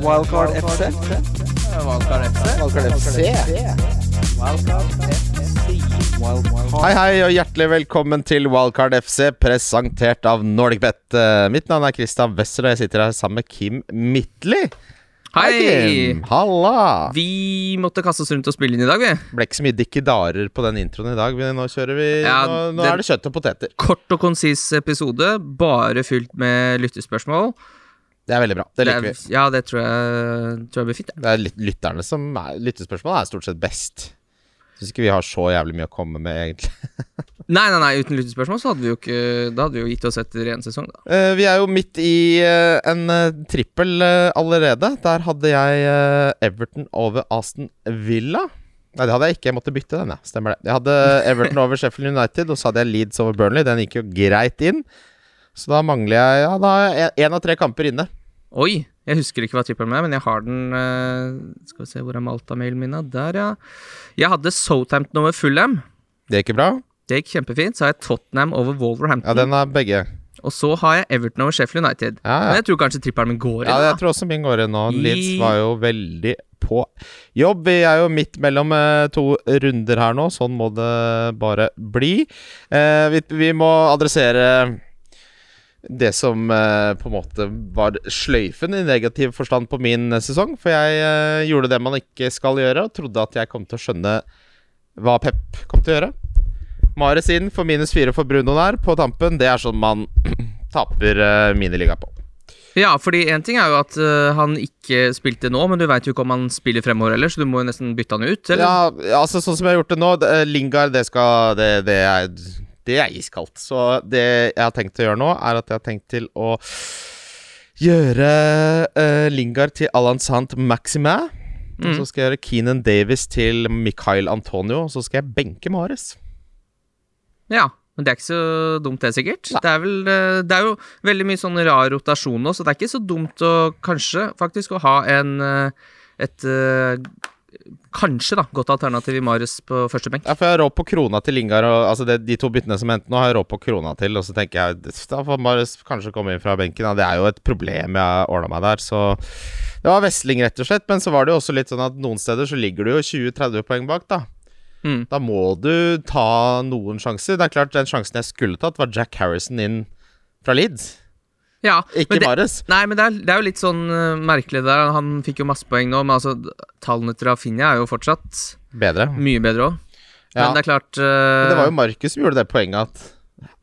Wildcard FC. Wildcard FC. Wildcard FC. Hei, hei, og hjertelig velkommen til Wildcard FC, presentert av NordicBet. Eh, Mitt navn er Christian Wessel, og jeg sitter her sammen med Kim Midtly. Hei! Kim. Halla! Vi måtte kaste oss rundt og spille inn i dag, vi. Ble ikke så mye dikkedarer på den introen i dag. men Nå kjører vi Ja, Nå, nå er det kjøtt og poteter. Kort og konsis episode, bare fylt med lyttespørsmål. Det er veldig bra. Det liker vi. er- Ja, det tror jeg, tror jeg blir fint. ja. Det er lyt- lytterne som er Lyttespørsmål er stort sett best. Syns ikke vi har så jævlig mye å komme med, egentlig. Nei, nei, nei, uten lyttespørsmål så hadde vi jo ikke Da hadde vi jo gitt oss etter én sesong, da. Uh, vi er jo midt i uh, en eh, trippel allerede. Der hadde jeg Everton over Aston Villa. Nei, det hadde jeg ikke. Jeg måtte bytte den, ja. Stemmer det. Jeg hadde Everton over Sheffield United, og så hadde jeg Leeds over Burnley. Den gikk jo greit inn. Så da mangler jeg Ja, da har jeg én av tre kamper inne. Oi! Jeg husker ikke hva trippelen er, men jeg har den eh, Skal vi se hvor er Malta-mailen min? Der, ja. Jeg hadde Southampton over Fulham. Det gikk bra. Det gikk kjempefint. Så har jeg Tottenham over Wolverhampton. Ja, den er begge. Og så har jeg Everton over Sheffield United. Ja, Men jeg tror kanskje trippelen min går inn. ja da. jeg tror også min går inn nå. I- Leeds var jo veldig på jobb. Vi er jo midt mellom eh, to runder her nå. Sånn må det bare bli. Eh, vi, vi må adressere det som eh, på en måte var sløyfen i negativ forstand på min eh, sesong. For jeg eh, gjorde det man ikke skal gjøre, og trodde at jeg kom til å skjønne hva Pep kom til å gjøre. Mares inn for minus fire for Bruno der på tampen. Det er sånn man taper uh, miniliga på. Ja, fordi en ting er jo at uh, han ikke spilte nå, men du veit jo ikke om han spiller fremover heller, så du må jo nesten bytte han ut, eller? Ja, altså sånn som jeg har gjort det nå det, Lingard, det skal det, det, er, det er iskaldt. Så det jeg har tenkt å gjøre nå, er at jeg har tenkt til å gjøre uh, Lingard til Alan Sant Maxima. Og så Mm. skal jeg gjøre Keenan Davis til Mikhail Antonio, og så skal jeg benke Mares. Ja, men det er ikke så dumt det, sikkert. Det er, vel, øh, det er jo veldig mye sånn rar rotasjon nå, så det er ikke så dumt å kanskje faktisk å ha en øh, et Kanskje, da, godt alternativ i Marius på første benk. Ja, for jeg har råd på krona til Lingard, og altså det, de to byttene som endte nå, har jeg råd på krona til, og så tenker jeg da får Marius kanskje komme inn fra benken. Ja, det er jo et problem jeg ordna meg der, så Det var Vestling rett og slett, men så var det jo også litt sånn at noen steder så ligger du jo 20-30 poeng bak, da. Mm. Da må du ta noen sjanser. Det er klart, den sjansen jeg skulle tatt, var Jack Harrison inn fra Leeds, Ja, ikke Mares. Nei, men det er, det er jo litt sånn uh, merkelig der. Han fikk jo masse poeng nå, men altså, tallene til Rafinha er jo fortsatt Bedre. mye bedre òg. Ja. Men det er klart uh, Men det var jo Markus som gjorde det poenget at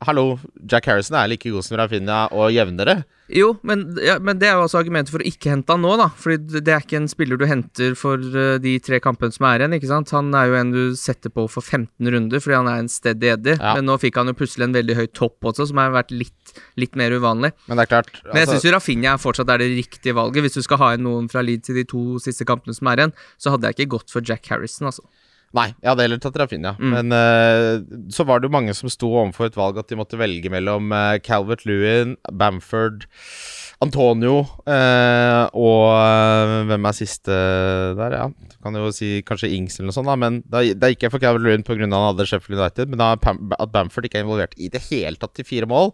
Hallo, Jack Harrison er like god som Rafinha og jevnere. Jo, men, ja, men det er jo altså argumentet for å ikke hente han nå, da. Fordi det- er ikke en spiller du henter for eh, de tre kampene som er igjen, ikke sant. Han er jo en du setter på for 15 runder fordi han er en steady eddy. Ja. Men nå fikk han jo plutselig en veldig høy topp også, som har vært litt, litt mer uvanlig. Men det er klart Men jeg altså- syns Rafinha fortsatt er det riktige valget. Hvis du skal ha inn noen fra Leeds i de to siste kampene som er igjen, så hadde jeg ikke gått for Jack Harrison, altså. Nei, jeg hadde heller tatt Rafinha. Mm. Men uh, så var det jo mange som sto overfor et valg at de måtte velge mellom uh, Calvert Lewin, Bamford, Antonio uh, og hvem er siste der, ja. Du kan jo si kanskje Ings eller noe sånt, da. Men da, da gikk jeg for Calvert Lewin pga. han hadde Sheffield United. Men da at Bamford ikke er involvert i det hele tatt til fire mål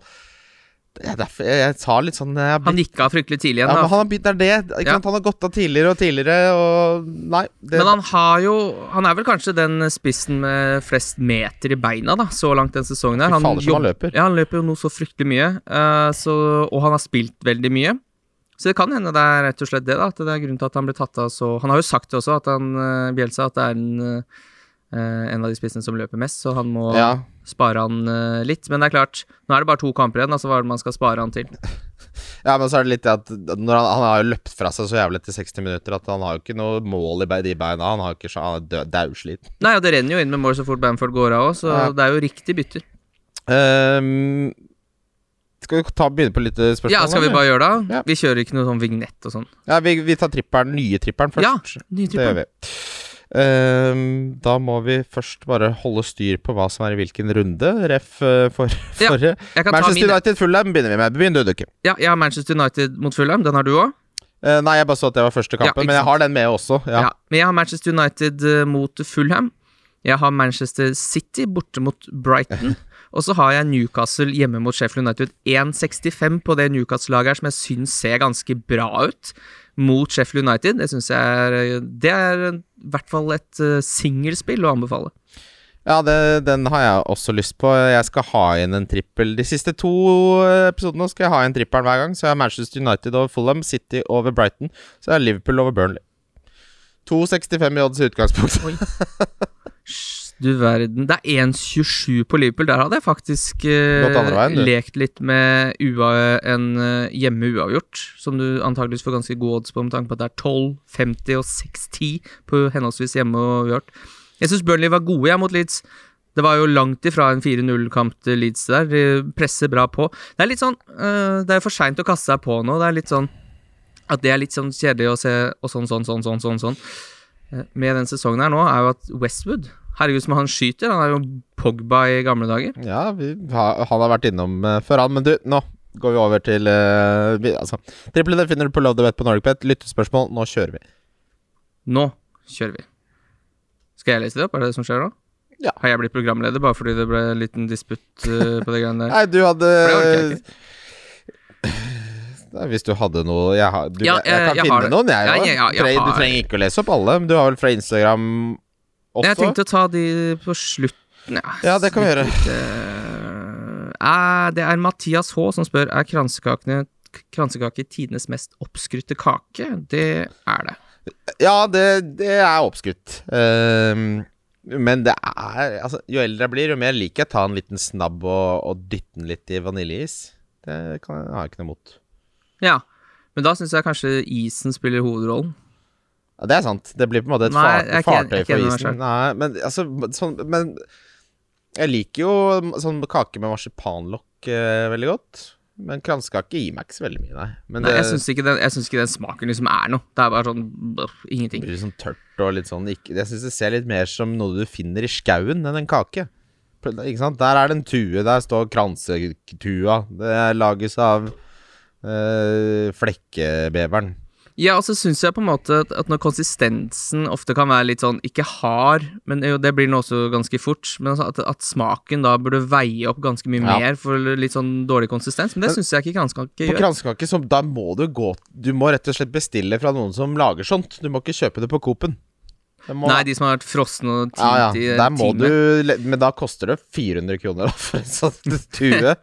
Er derfor jeg, jeg sa litt sånn jeg Han blitt, gikk av fryktelig tidlig ja, igjen, men han begynt, det er det. Ja. Han har gått av tidligere og tidligere, og Nei. Det, Men han har jo Han er vel kanskje den spissen med flest meter i beina, da, så langt den sesongen her. Han, fader, jobb- han løper. Ja, han løper jo nå så fryktelig mye, uh, så, og han har spilt veldig mye. Så det kan hende det er rett og slett det, da, at det er grunnen til at han ble tatt av så Han har jo sagt det også, at han, eh, Bjelsa, at det er en, eh, en av de spissene som løper mest, så han må ja. Spare han uh, litt. Men det er klart, nå er det bare to kamper igjen, altså hva er det man skal spare han til? Ja, men så er det litt det at han, han har jo løpt fra seg så jævlig etter 60 minutter at han har jo ikke noe mål i de beina. Han har ikke Han er daudsliten. Nei, og det renner jo inn med mål så fort Bamford går av òg, så Ja. det er jo riktig bytter. Um, skal vi ta, begynne på litt eh, spørsmål? Ja, skal vi bare gjøre det? Ja. Vi kjører ikke noe sånn vignett og sånn. Ja, vi, vi tar tripperen, nye tripperen først. Ja, ny Det gjør vi. Ehm, da må vi først bare holde styr på hva som er i hvilken runde. Ref eh, for, Ja, forrige. Jeg Manchester. United Fulham begynner vi med. Begynn du, Dukke. Ja, jeg har Manchester United mot Fulham. Den har du òg? Eh, nei, jeg bare så at det var første kampen, ja, men jeg har den med også. Ja. Ja. Men jeg har Manchester United eh, mot Fulham. Jeg har Manchester City borte mot Brighton. Og så har jeg Newcastle hjemme mot Sheffield United 1,65 på det Newcastle-laget her, som jeg syns ser ganske bra ut mot Sheffield United. Det syns jeg er Det er i hvert fall et uh, singelspill å anbefale. Ja, det, den har jeg også lyst på. Jeg skal ha inn en trippel. De siste to episodene skal jeg ha inn trippelen hver gang. Så jeg har Manchester United over Fulham, City over Brighton. Så jeg har Liverpool over Burnley. 2,65 i odds i utgangspunktet. Du verden. Det er 1,27 på Liverpool. Der hadde jeg faktisk uh, veien, lekt litt med UA, en uh, hjemme uavgjort, som du antageligvis får ganske gode odds på, med tanke på at det er 12, 50 og 6-10 på henholdsvis hjemme og uavgjort. Jeg syns Burnley var gode jeg, mot Leeds. Det var jo langt ifra en 4-0-kamp til Leeds der. De presser bra på. Det er litt sånn uh, Det er for seint å kaste seg på nå. Det er litt sånn at det er litt sånn kjedelig å se og sånn, sånn, sånn, sånn, sånn, sånn. Uh, med den sesongen her nå, er jo at Westwood Herregud, som han skyter. Han er jo Pogba i gamle dager. Ja, har, han har vært innom uh, før, han. Men du, nå går vi over til uh, vi, altså, Triple D finner du på Love the Bet på NorgPet. Lyttespørsmål. Nå kjører vi. Nå kjører vi. Skal jeg lese det opp? Er det det som skjer nå? Ja. Har jeg blitt programleder bare fordi det ble en liten disputt uh, på det greiene der? Nei, du hadde Nei, Hvis du hadde noe Jeg, har, du, ja, jeg, jeg kan jeg finne noen, jeg òg. Ja, du trenger ikke å lese opp alle. Men du har vel fra Instagram også? Jeg tenkte å ta de på slutten. Ja, ja det kan vi gjøre. Uh, det er Mathias H. som spør Er kransekake tidenes mest oppskrytte kake. Det er det. Ja, det, det er oppskrytt. Uh, men det er altså, Jo eldre jeg blir, jo mer liker jeg å ta en liten snabb og, og dytte den litt i vaniljeis. Det kan, har jeg ikke noe imot. Ja, men da syns jeg kanskje isen spiller hovedrollen. Ja, det er sant. Det blir på en måte et Nei, fart, fartøy for isen. Nei, men altså sånn, Men jeg liker jo sånn kake med marsipanlokk eh, veldig godt. Men kransekake gir meg ikke så veldig mye, nei. Men nei, det, jeg syns ikke, ikke, den smaken liksom er noe. Det er bare sånn brr, ingenting. Det blir sånn tørt og litt sånn ikke, Jeg syns det ser litt mer som noe du finner i skauen enn en kake. Ikke sant? Der er det en tue. Der står kransetua. Det lages av øh, flekkebeveren. Ja, og så syns jeg på en måte at når konsistensen ofte kan være litt sånn ikke hard, men jo, det blir den også ganske fort, men altså at, at, smaken da burde veie opp ganske mye ja. mer for litt sånn dårlig konsistens, men det syns jeg ikke kransekake gjør. På kransekake, så da må du gå Du må rett og slett bestille fra noen som lager sånt. Du må ikke kjøpe det på Coop-en. Må... Nei, de som har vært frosne og tint ja, ja. i en time. du Men da koster det 400 kroner for en sånn tue.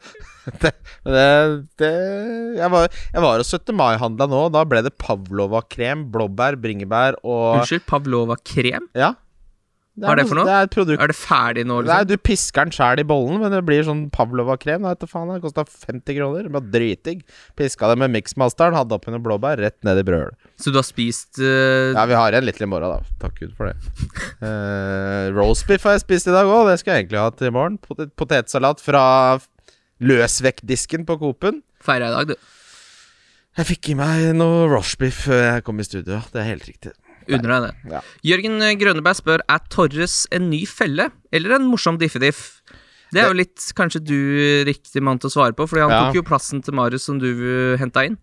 det, det, jeg, var, jeg var og 17. mai-handla nå, da ble det Pavlova-krem, blåbær, bringebær og Unnskyld, Pavlova-krem? Ja hva er det for noe? Det er, er det ferdig nå? Liksom? Nei, du pisker den sjæl i bollen, men det blir sånn Pavlova-krem. Det kosta 50 kroner. Det var dritdigg. Piska det med miksmasteren, hadde oppi noen blåbær, rett ned i brølet. Så du har spist uh... Ja, vi har en litt i morgen, da. Takk Gud for det. uh, Roastbiff har jeg spist i dag òg, det skal jeg egentlig ha til i morgen. Potet potetsalat fra løsvektdisken på Coop-en. Feira i dag, du. Jeg fikk i meg noe rushbiff før jeg kom i studio. Det er helt riktig. Unner deg det. Ja. Jørgen Grønneberg spør Er Torres en ny felle eller en morsom diffediff. Det er jo litt kanskje du riktig mann til å svare på, Fordi han ja. tok jo plassen til Marius som du henta inn.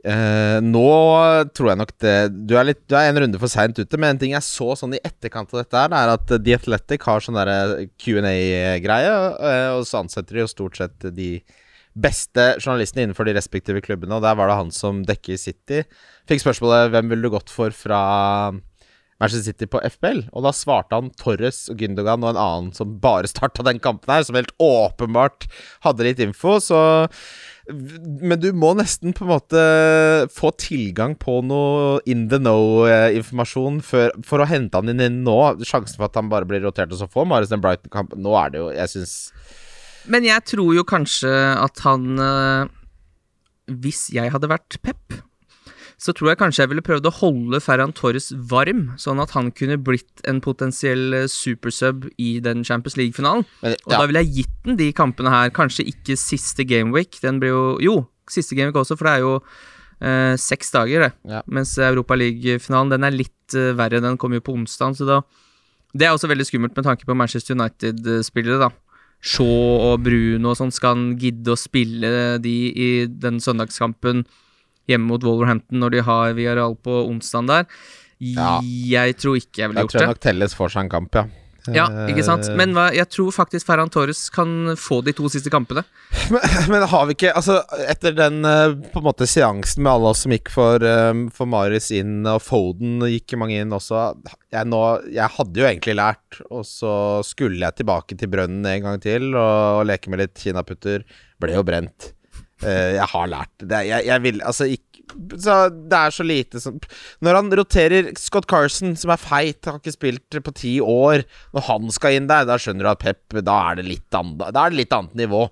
Eh, nå tror jeg nok det Du er, litt, du er en runde for seint ute, men en ting jeg så sånn i etterkant av dette, her er at The Athletic har sånn Q&A-greie, uh, og så ansetter de jo stort sett de beste journalistene innenfor de respektive klubbene, og der var det han som dekker City. Fikk spørsmålet hvem ville du gått for fra Manchester City på FBL, og da svarte han Torres og Gündogan og en annen som bare starta den kampen her, som helt åpenbart hadde litt info, så men du må nesten på en måte få tilgang på noe in the know-informasjon for å hente han inn nå. Sjansen for at han bare blir rotert og så får Marius den Brighton-kampen Nå er det jo Jeg syns men jeg tror jo kanskje at han øh, Hvis jeg hadde vært Pep, så tror jeg kanskje jeg ville prøvd å holde Ferran Torres varm, sånn at han kunne blitt en potensiell eh, supersub i den Champions League-finalen. Ja. Og da ville jeg gitt den de kampene her. Kanskje ikke siste gameweek. Den blir jo Jo, siste gameweek også, for det er jo øh, seks dager, det. Ja. Mens Europa League-finalen, den er litt øh, verre. Den kommer jo på onsdag, så da Det er også veldig skummelt med tanke på Manchester United-spillere, da. Shaw og Bruno og sånn, skal han gidde å spille de i den søndagskampen hjemme mot Wolverhampton når de har Villarreal på onsdag der? Ja. Jeg tror ikke jeg ville gjort det. Jeg tror nok Telles får seg en kamp, ja. Ja, ikke sant? Men hva, jeg tror faktisk Ferran Torres kan få de to siste kampene. Men, men har vi ikke Altså, etter den eh, på en måte seansen med alle oss som gikk for, eh, for Maris inn, og Foden gikk mange inn også jeg, nå, jeg hadde jo egentlig lært, og så skulle jeg tilbake til brønnen en gang til og, og leke med litt kinaputter. Ble jo brent. Eh, jeg har lært det. Jeg, jeg vil Altså, ikke det er så lite som Når han roterer Scott Carson, som er feit, har ikke spilt på ti år Når han skal inn der, da skjønner du at Pep Da er det litt, andre, er det litt annet nivå.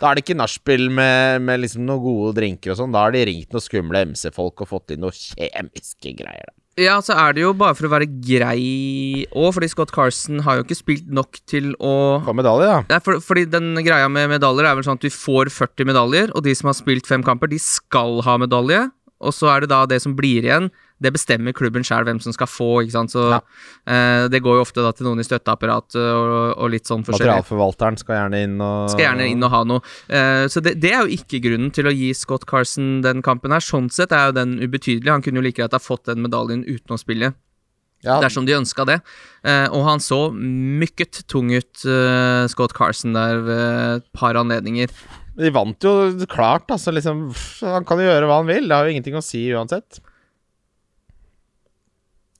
Da er det ikke nachspiel med, med liksom noen gode drinker og sånn. Da har de ringt noen skumle MC-folk og fått inn noen kjemiske greier. Ja, så er det jo bare for å være grei òg, fordi Scott Carson har jo ikke spilt nok til å Få medalje, da. Nei, for, fordi den greia med medaljer er vel sånn at du får 40 medaljer, og de som har spilt fem kamper, de skal ha medalje. Og så er det da det som blir igjen, det bestemmer klubben sjøl hvem som skal få, ikke sant. Så Ja. eh, det går jo ofte da til noen i støtteapparatet og, og litt sånn forskjellig. Materialforvalteren skal gjerne inn og Skal gjerne inn og ha noe. Eh, så det, det er jo ikke grunnen til å gi Scott Carson den kampen her. Sånn sett er jo den ubetydelig. Han kunne jo like greit ha fått den medaljen uten å spille ja, dersom de ønska det. Eh, og han så mykket tung ut, eh, Scott Carson, der ved et par anledninger. De vant jo klart, altså. Liksom, han kan jo gjøre hva han vil. Det har jo ingenting å si uansett.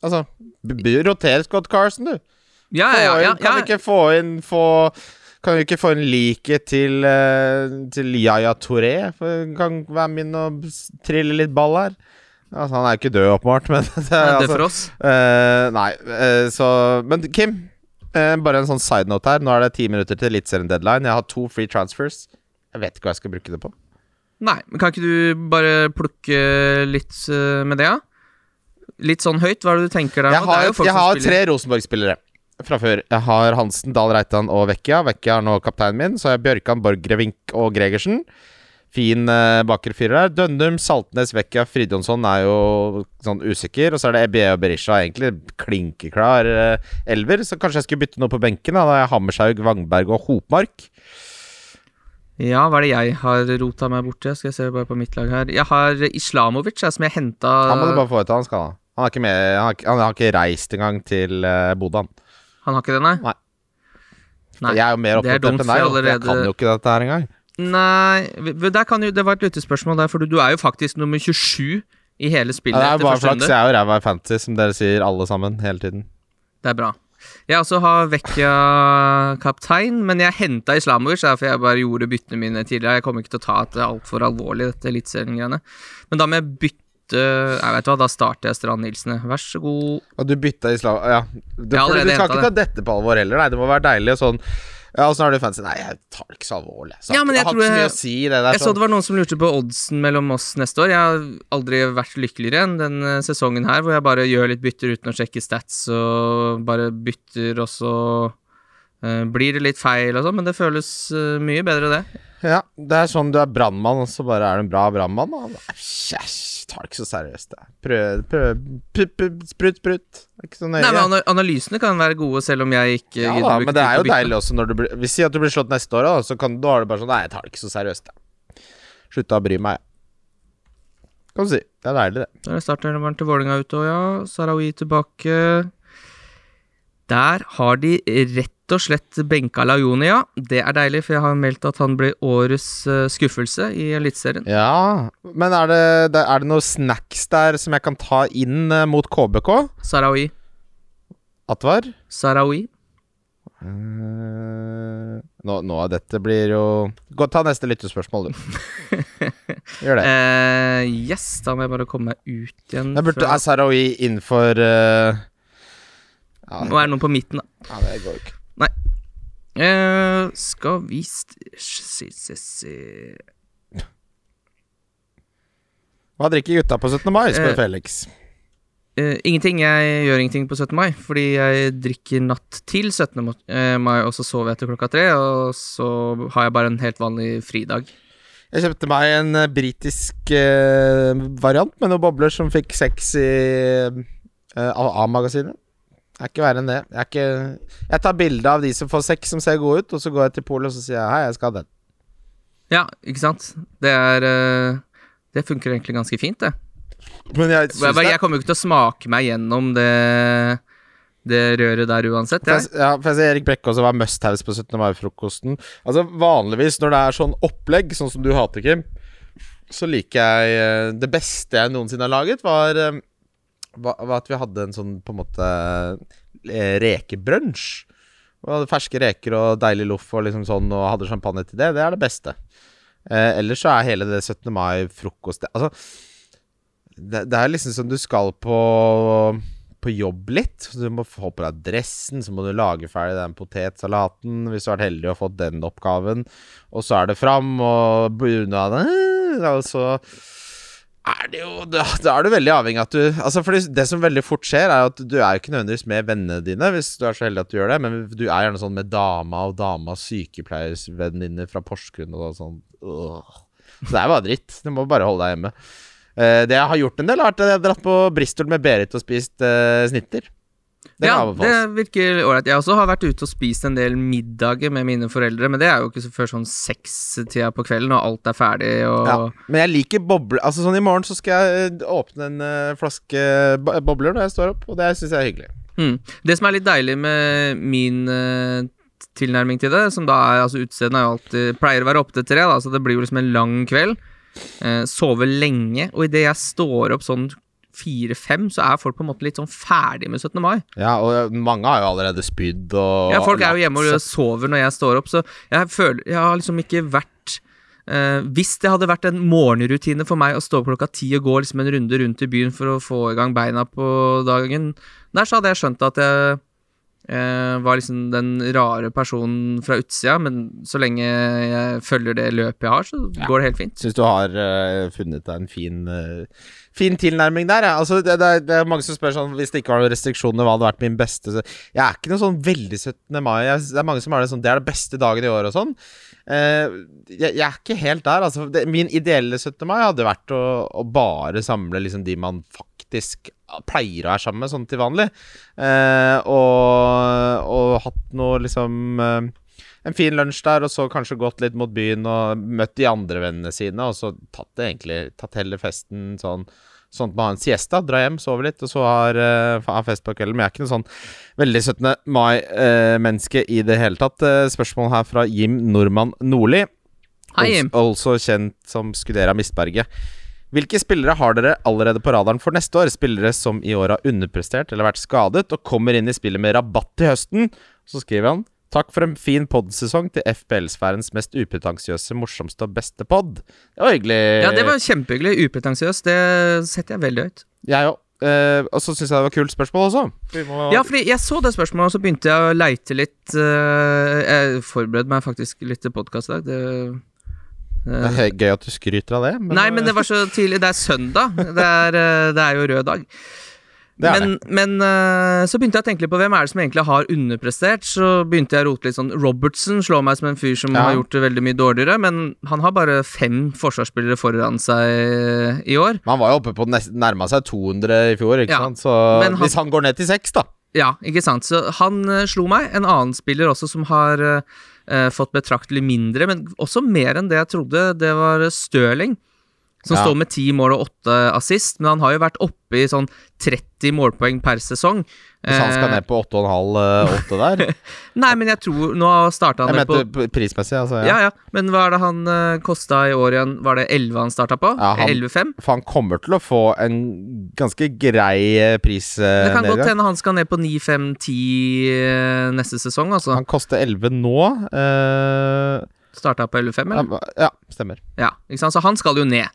Altså b- b- Roter Scott Carson, du. Ja, ja, ja, ja. kan ikke få inn få, Kan vi ikke få en liket til uh, Til Yaya Touré? Kan være med inn og trille litt ball her. Altså, han er jo ikke død, åpenbart, men det ja, er, altså, for oss. Uh, Nei, uh, så Men Kim, uh, bare en sånn side note her. Nå er det ti minutter til Eliteserien deadline. Jeg har to free transfers. Jeg vet ikke hva jeg skal bruke det på. Nei, men kan ikke du bare plukke litt eh, med det, da? Litt sånn høyt, hva er det du tenker der? Jeg har, jo jeg har tre Rosenborg-spillere fra før. Jeg har Hansen, Dahl Reitan og Vecchia. Vecchia er nå kapteinen min. Så har jeg Bjørkan, Borgrevink og Gregersen. Fin uh, bakre firer der. Dønnum, Saltnes, Vecchia, Fridjonsson er jo sånn usikker. Og så er det Ebie og Berisha, egentlig klinkeklar uh, elver. Så kanskje jeg skulle bytte noe på benken. Da Da har jeg Hammershaug, Vangberg og Hopmark. Ja, hva er det jeg har rota meg borti? Skal jeg se bare på mitt lag her. Jeg har Islamovic, jeg, som jeg henta Han må du bare få ut av, han skal ha. Han, er ikke med, han, har, han har ikke reist engang til uh, Bodø. han. Han har ikke det, nei? Nei. Nei, jeg er jo mer er opptatt enn deg. Allerede... Jeg kan jo ikke dette her engang. Nei jo, Det var et lyttespørsmål der, for du, er jo faktisk nummer 27 i hele spillet. Ja, det er bare flaks. Jeg er jo ræva i fantasy, som dere sier alle sammen hele tiden. Det er bra. Jeg også har Vekka kaptein, men jeg henta Islamovic derfor jeg bare gjorde byttene mine tidligere. Jeg kommer ikke til å ta det altfor alvorlig, dette eliteseriengreiene. Men da må jeg bytte Jeg vet hva, Da starter jeg Strand Nilsen. Vær så god. Og du bytta islam Ja. Du, Jeg for du skal ikke ta dette på alvor heller. Nei, det må være deilig og sånn. Ja, åssen er du fancy? Nei, jeg tar det ikke så alvorlig. Så Ja, men jeg mye jeg- å si, det der. Jeg så Sånn. det var noen som lurte på oddsen mellom oss neste år. Jeg har aldri vært lykkeligere enn den eh, sesongen her, hvor jeg bare gjør litt bytter uten å sjekke stats, og bare bytter, og så blir det litt feil og sånn, men det føles eh, mye bedre, det. Ja, det er sånn du er brannmann, og så bare er du en bra brannmann. Æsj, tar det ikke så seriøst, det. Prøv, prøv Sprut, sprut. Ikke så nøye. Nei, men Analysene kan være gode, selv om jeg ikke ja, da, men det er jo deilig også når du blir Vi sier at du blir slått neste år, da, så kan, da er det bare sånn Nei, jeg tar det ikke så seriøst, jeg. Slutta å bry meg, jeg. Kan du si. Det er deilig, det. Der er startelveren til Vålinga ute òg, ja. Sarawi tilbake. Der har de rett og slett benka Lajoni, ja. Det er deilig, for jeg har meldt at han blir årets eh, skuffelse i Eliteserien. Ja, men er det, er det noen snacks der som jeg kan ta inn eh, mot KBK? Sarawi. Atvar? Sarawi. Eh, nå, nå, dette blir jo Gå, Ta neste lyttespørsmål, du. Gjør det. Uh, yes, da må jeg bare komme meg ut igjen. Jeg burde, fra- er Sarawi innenfor uh, ja, Nå er det noen på midten, da. ja, det går jo ikke. Eh, skal vi st se, se, se. Hva drikker gutta på 17. mai? spør Eh, Felix. Eh, ingenting. Jeg gjør ingenting på 17. mai, fordi jeg drikker natt til 17. eh, mai, og så sover jeg til klokka tre, og så har jeg bare en helt vanlig fridag. Jeg kjøpte meg en eh, britisk eh, variant med noen bobler som fikk seks i eh, A-magasinet. Er ikke verre enn det. Jeg, er ikke, jeg tar bilde av de som får seks som ser gode ut, og så går jeg til polet og så sier jeg, hei, jeg skal ha den. Ja, ikke sant? Det er eh, Det funker egentlig ganske fint, det. Men jeg Jeg, jeg kommer jo ikke til å smake meg gjennom det det røret der uansett. Jeg. jeg, ja, for jeg ser Erik Brekke også var must-haves på 17. mai-frokosten. Altså Vanligvis når det er sånn opplegg, sånn som du hater, Kim, så liker jeg eh, Det beste jeg noensinne har laget, var, eh, var, at vi hadde en sånn på en måte eh, rekebrunsj. Vi hadde ferske reker og deilig loff og liksom sånn, og hadde champagne til det. Det er det beste. Eh, ellers så er hele det 17. mai-frokost Altså det, det er liksom som du skal på på jobb litt. Du må få på deg dressen, så må du lage ferdig den potetsalaten hvis du har vært heldig og fått den oppgaven. Og så er det fram og bunaden Og så er det jo Da, da er du veldig avhengig av at du Altså for det, som veldig fort skjer, er at du er ikke nødvendigvis med vennene dine, hvis du er så heldig at du gjør det, men du er gjerne sånn med dama og damas sykepleiervenninne fra Porsgrunn og sånn. Øh. Så det er bare dritt. Du må bare holde deg hjemme. Uh, det jeg har gjort en del, vært at jeg har dratt på Bristol med Berit og spist uh, snitter. Det ja, det virker ålreit. Jeg også har vært ute og spist en del middager med mine foreldre, men det er jo ikke så før sånn sekstida på kvelden, og alt er ferdig og Ja, men jeg liker bobler Altså sånn I morgen så skal jeg eh, åpne en uh, flaske bobler når jeg står opp, og det syns jeg er hyggelig. Mm. Det som er litt deilig med min uh, tilnærming til det, som da er altså utestedene er jo alltid Pleier å være opp til tre, da, så det blir jo liksom en lang kveld. Uh, sove lenge, og idet jeg står opp sånn fire-fem, så er folk på en måte litt sånn ferdig med 17. mai. Ja, og mange har jo allerede spydd og Ja, folk er jo hjemme og sover når jeg står opp, så jeg føler Jeg har liksom ikke vært Uh, Hvis det hadde vært en morgenrutine for meg å stå opp klokka ti og gå liksom en runde rundt i byen for å få i gang beina på dagen, der så hadde jeg skjønt at jeg eh, var liksom den rare personen fra utsida, men så lenge jeg følger det løpet jeg har, så Ja. går det helt fint. Syns du har uh, funnet deg en fin uh, Fin tilnærming der. Ja. Altså, det, det, er, det er mange som spør sånn Hvis det ikke var noen restriksjoner, hva hadde vært min beste så- Jeg er ikke noe sånn veldig 17. mai. Jeg, det er mange som har det sånn Det er det beste dagen i år og sånn. Eh, jeg, er ikke helt der. Altså, min ideelle 17. mai hadde vært å, å bare samle liksom de man faktisk pleier å være sammen med, sånn til vanlig. Eh, og, og hatt noe liksom eh, en fin lunsj der, og så kanskje gått litt mot byen og møtt de andre vennene sine, og så tatt det egentlig Tatt hele festen sånn Sånn at man har en siesta, drar hjem, sover litt, og så har, uh, fest på kvelden. Men jeg er ikke noe sånn veldig 17. mai-menneske i det hele tatt. Uh, spørsmål her fra Jim Normann Nordli, Hei, Jim. også kjent som Skudera Mistberget. Hvilke spillere har dere allerede på radaren for neste år? Spillere som i år har underprestert eller vært skadet, og kommer inn i spillet med rabatt til høsten? Så skriver han Takk for en fin podsesong til FBL-sfærens mest upretensiøse, morsomste og beste pod. Det var hyggelig. Ja, det var kjempehyggelig. Upretensiøst. Det setter jeg veldig høyt. Jeg òg. Eh, og så syns jeg det var kult spørsmål også. Må Ja, fordi jeg så det spørsmålet, og så begynte jeg å leite litt eh, Jeg forberedte meg faktisk litt til podkast i dag. Det, Det eh, er gøy at du skryter av det. Men, Nei, men det var så tidlig. Det er søndag. Det er, det er jo rød dag. Men men uh, så begynte jeg å tenke litt på hvem er det som egentlig har underprestert. Så begynte jeg å rote litt sånn Robertson slår meg som en fyr som Ja. har gjort det veldig mye dårligere, men han har bare fem forsvarsspillere foran seg i år. Men han var jo oppe på nærma seg 200 i fjor, ikke Ja, sant? Så han- hvis han går ned til seks, da Ja, ikke sant. Så han uh, slo meg. En annen spiller også som har uh, eh, fått betraktelig mindre, men også mer enn det jeg trodde, det var Stirling. Som Ja. står med ti mål og åtte assist, men han har jo vært oppe i sånn 30 målpoeng per sesong. Hvis han skal Eh, ned på 8,5-8 der. Nei, men jeg tror Nå starta han Jeg ned på prismessig, altså. ja, ja, men hva er det han uh, kosta i år igjen? Var det 11 han starta på? Ja, han- 11,5? For han kommer til å få en ganske grei eh, Det kan godt hende han skal ned på 9-5-10 uh, neste sesong, altså. han koster 11 nå. Uh, Starta på 11,5, eller? ja, stemmer. Ja, ikke sant? Så han skal jo ned.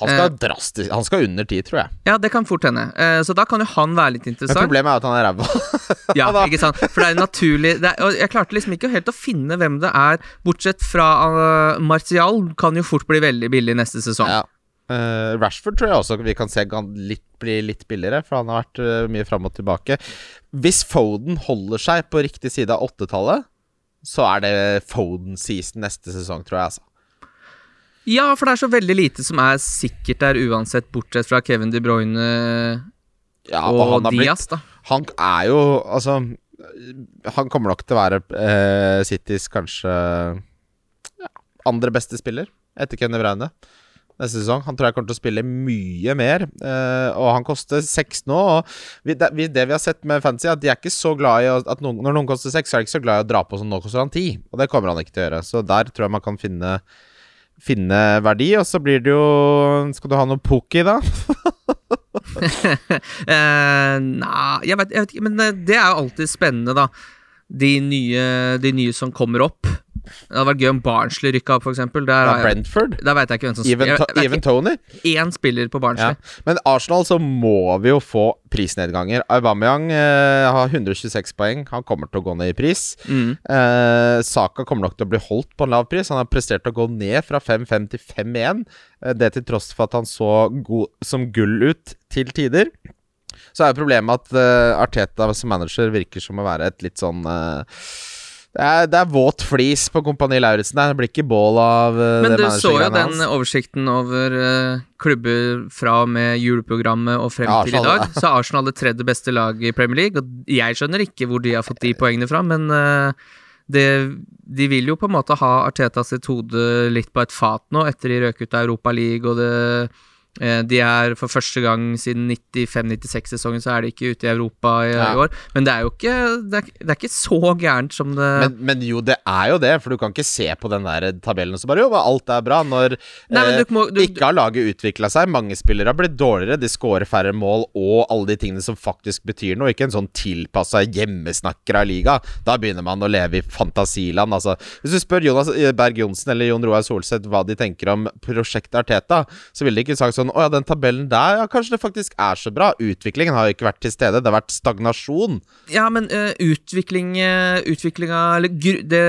Han skal drastisk Han skal under ti, tror jeg. Ja, det kan fort hende. Eh, så da kan jo han være litt interessant. Men problemet er at han er ræva. Ja, ikke sant? For det er naturlig det er, og Jeg klarte liksom ikke helt å finne hvem det er, bortsett fra uh, Martial kan jo fort bli veldig billig neste sesong. ja. Uh, Rashford tror jeg også vi kan se kan litt, bli litt billigere, for han har vært uh, mye fram og tilbake. Hvis Foden holder seg på riktig side av åttetallet, så er det Foden-season neste sesong, tror jeg. altså Ja, for det er så veldig lite som er sikkert der uansett, bortsett fra Kevin De Bruyne Ja, og, og Diaz, da. Han er jo Altså Han kommer nok til å være eh, Citys kanskje ja, andre beste spiller etter Kenny Braune. neste sesong. Han tror jeg kommer til å spille mye mer, eh, og han koster seks nå. Og vi, det, vi, det, vi, har sett med fantasy, at de er ikke så glad i at noen, når noen koster seks, så er de ikke så glad i å dra på som nå koster han ti. Og det kommer han ikke til å gjøre. Så der tror jeg man kan finne finne verdi, og så blir det jo Skal du ha noe poki, da? uh, Nei, jeg jeg vet, ikke, men eh, det er jo alltid spennende, da. De nye, de nye som kommer opp. Det hadde vært gøy om Barnsley rykka opp, f.eks. Ja, Brentford? Der veit jeg ikke hvem som Even, to Even Tony? Én spiller på Barnsley. Ja. Men Arsenal så må vi jo få prisnedganger. Aubameyang eh, har 126 poeng. Han kommer til å gå ned i pris. Mm. Eh, Saka kommer nok til å bli holdt på en lav pris. Han har prestert å gå ned fra 5-5 til 5-1. Eh, det til tross for at han så god som gull ut til tider. Så er jo problemet at uh, Arteta som manager virker som å være et litt sånn uh, det er, det er, våt flis på Kompani Lauritzen. Det blir ikke bål av uh, Men du så jo den oversikten over klubber fra og med juleprogrammet og frem ja, til i dag. Så Arsenal det tredje beste laget i Premier League. Og jeg skjønner ikke hvor de har fått de poengene fra, men det, de vil jo på en måte ha Arteta sitt hode litt på et fat nå, etter de røk ut av Europa League og det de er for første gang siden 95-96-sesongen så er de ikke ute i Europa i, ja. i, år. Men det er jo ikke det er, det er, ikke så gærent som det men, men, jo, det er jo det, for du kan ikke se på den der tabellen og så bare jo, alt er bra, når Nei, eh, du må, du, ikke har laget utvikla seg. Mange spillere har blitt dårligere, de scorer færre mål og alle de tingene som faktisk betyr noe. Ikke en sånn tilpassa hjemmesnakker av liga. Da begynner man å leve i fantasiland. Altså, hvis du spør Jonas Berg Johnsen eller Jon Roar Solseth hva de tenker om prosjektet Arteta, så ville de ikke sagt sånn sånn Å ja, den tabellen der, ja, kanskje det faktisk er så bra. Utviklingen har jo ikke vært til stede. Det har vært stagnasjon. Ja, men uh, utvikling uh, Utviklinga Eller gr det,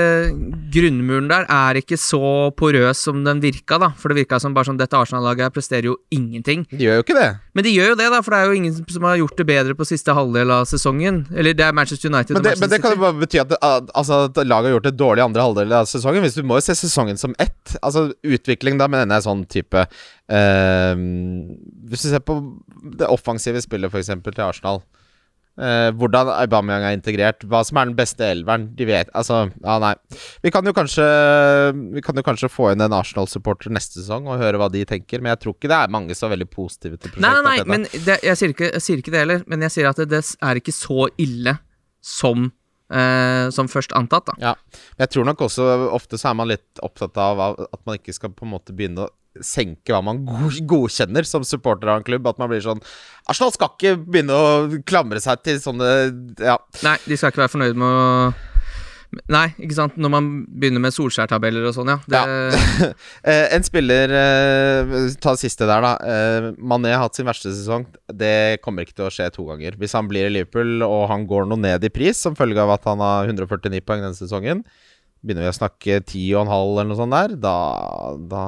grunnmuren der er ikke så porøs som den virka, da. For det virka som bare sånn Dette Arsenal-laget presterer jo ingenting. De gjør jo ikke det. Men de gjør jo det, da, for det er jo ingen som har gjort det bedre på siste halvdel av sesongen. Eller det er Manchester United men det, men det kan jo bare bety at, altså, at laget har gjort det dårlig andre halvdel av sesongen. Hvis du må jo se sesongen som ett. Altså utvikling, da mener jeg sånn type Hvis du ser på det offensive spillet, f.eks. til Arsenal uh, Hvordan Aubameyang er integrert, hva som er den beste elveren. De vet Altså, ja, nei. Vi kan jo kanskje Vi kan jo kanskje få inn en Arsenal-supporter neste sesong og høre hva de tenker, men jeg tror ikke det er mange som er veldig positive til prosjektet. Nei, nei, nei men det, jeg, sier ikke, jeg, sier ikke, det heller, men jeg sier at det, det er ikke så ille som Eh, som først antatt. da Ja, Jeg tror nok også ofte så er man litt opptatt av at man ikke skal på en måte begynne å senke hva man godkjenner som supporter av en klubb. At man blir sånn Arsenal skal ikke begynne å klamre seg til sånne Ja. Nei, de skal ikke være fornøyd med å Nei, ikke sant. Når man begynner med Solskjær-tabeller og sånn, ja. Det... ja. Eh, en spiller uh, Ta det siste der, da. Uh, Mané har hatt sin verste sesong. Det kommer ikke til å skje to ganger. Hvis han blir i Liverpool og han går noe ned i pris som følge av at han har 149 poeng denne sesongen, Begynner vi å snakke 10,5 eller noe sånt der, da, da,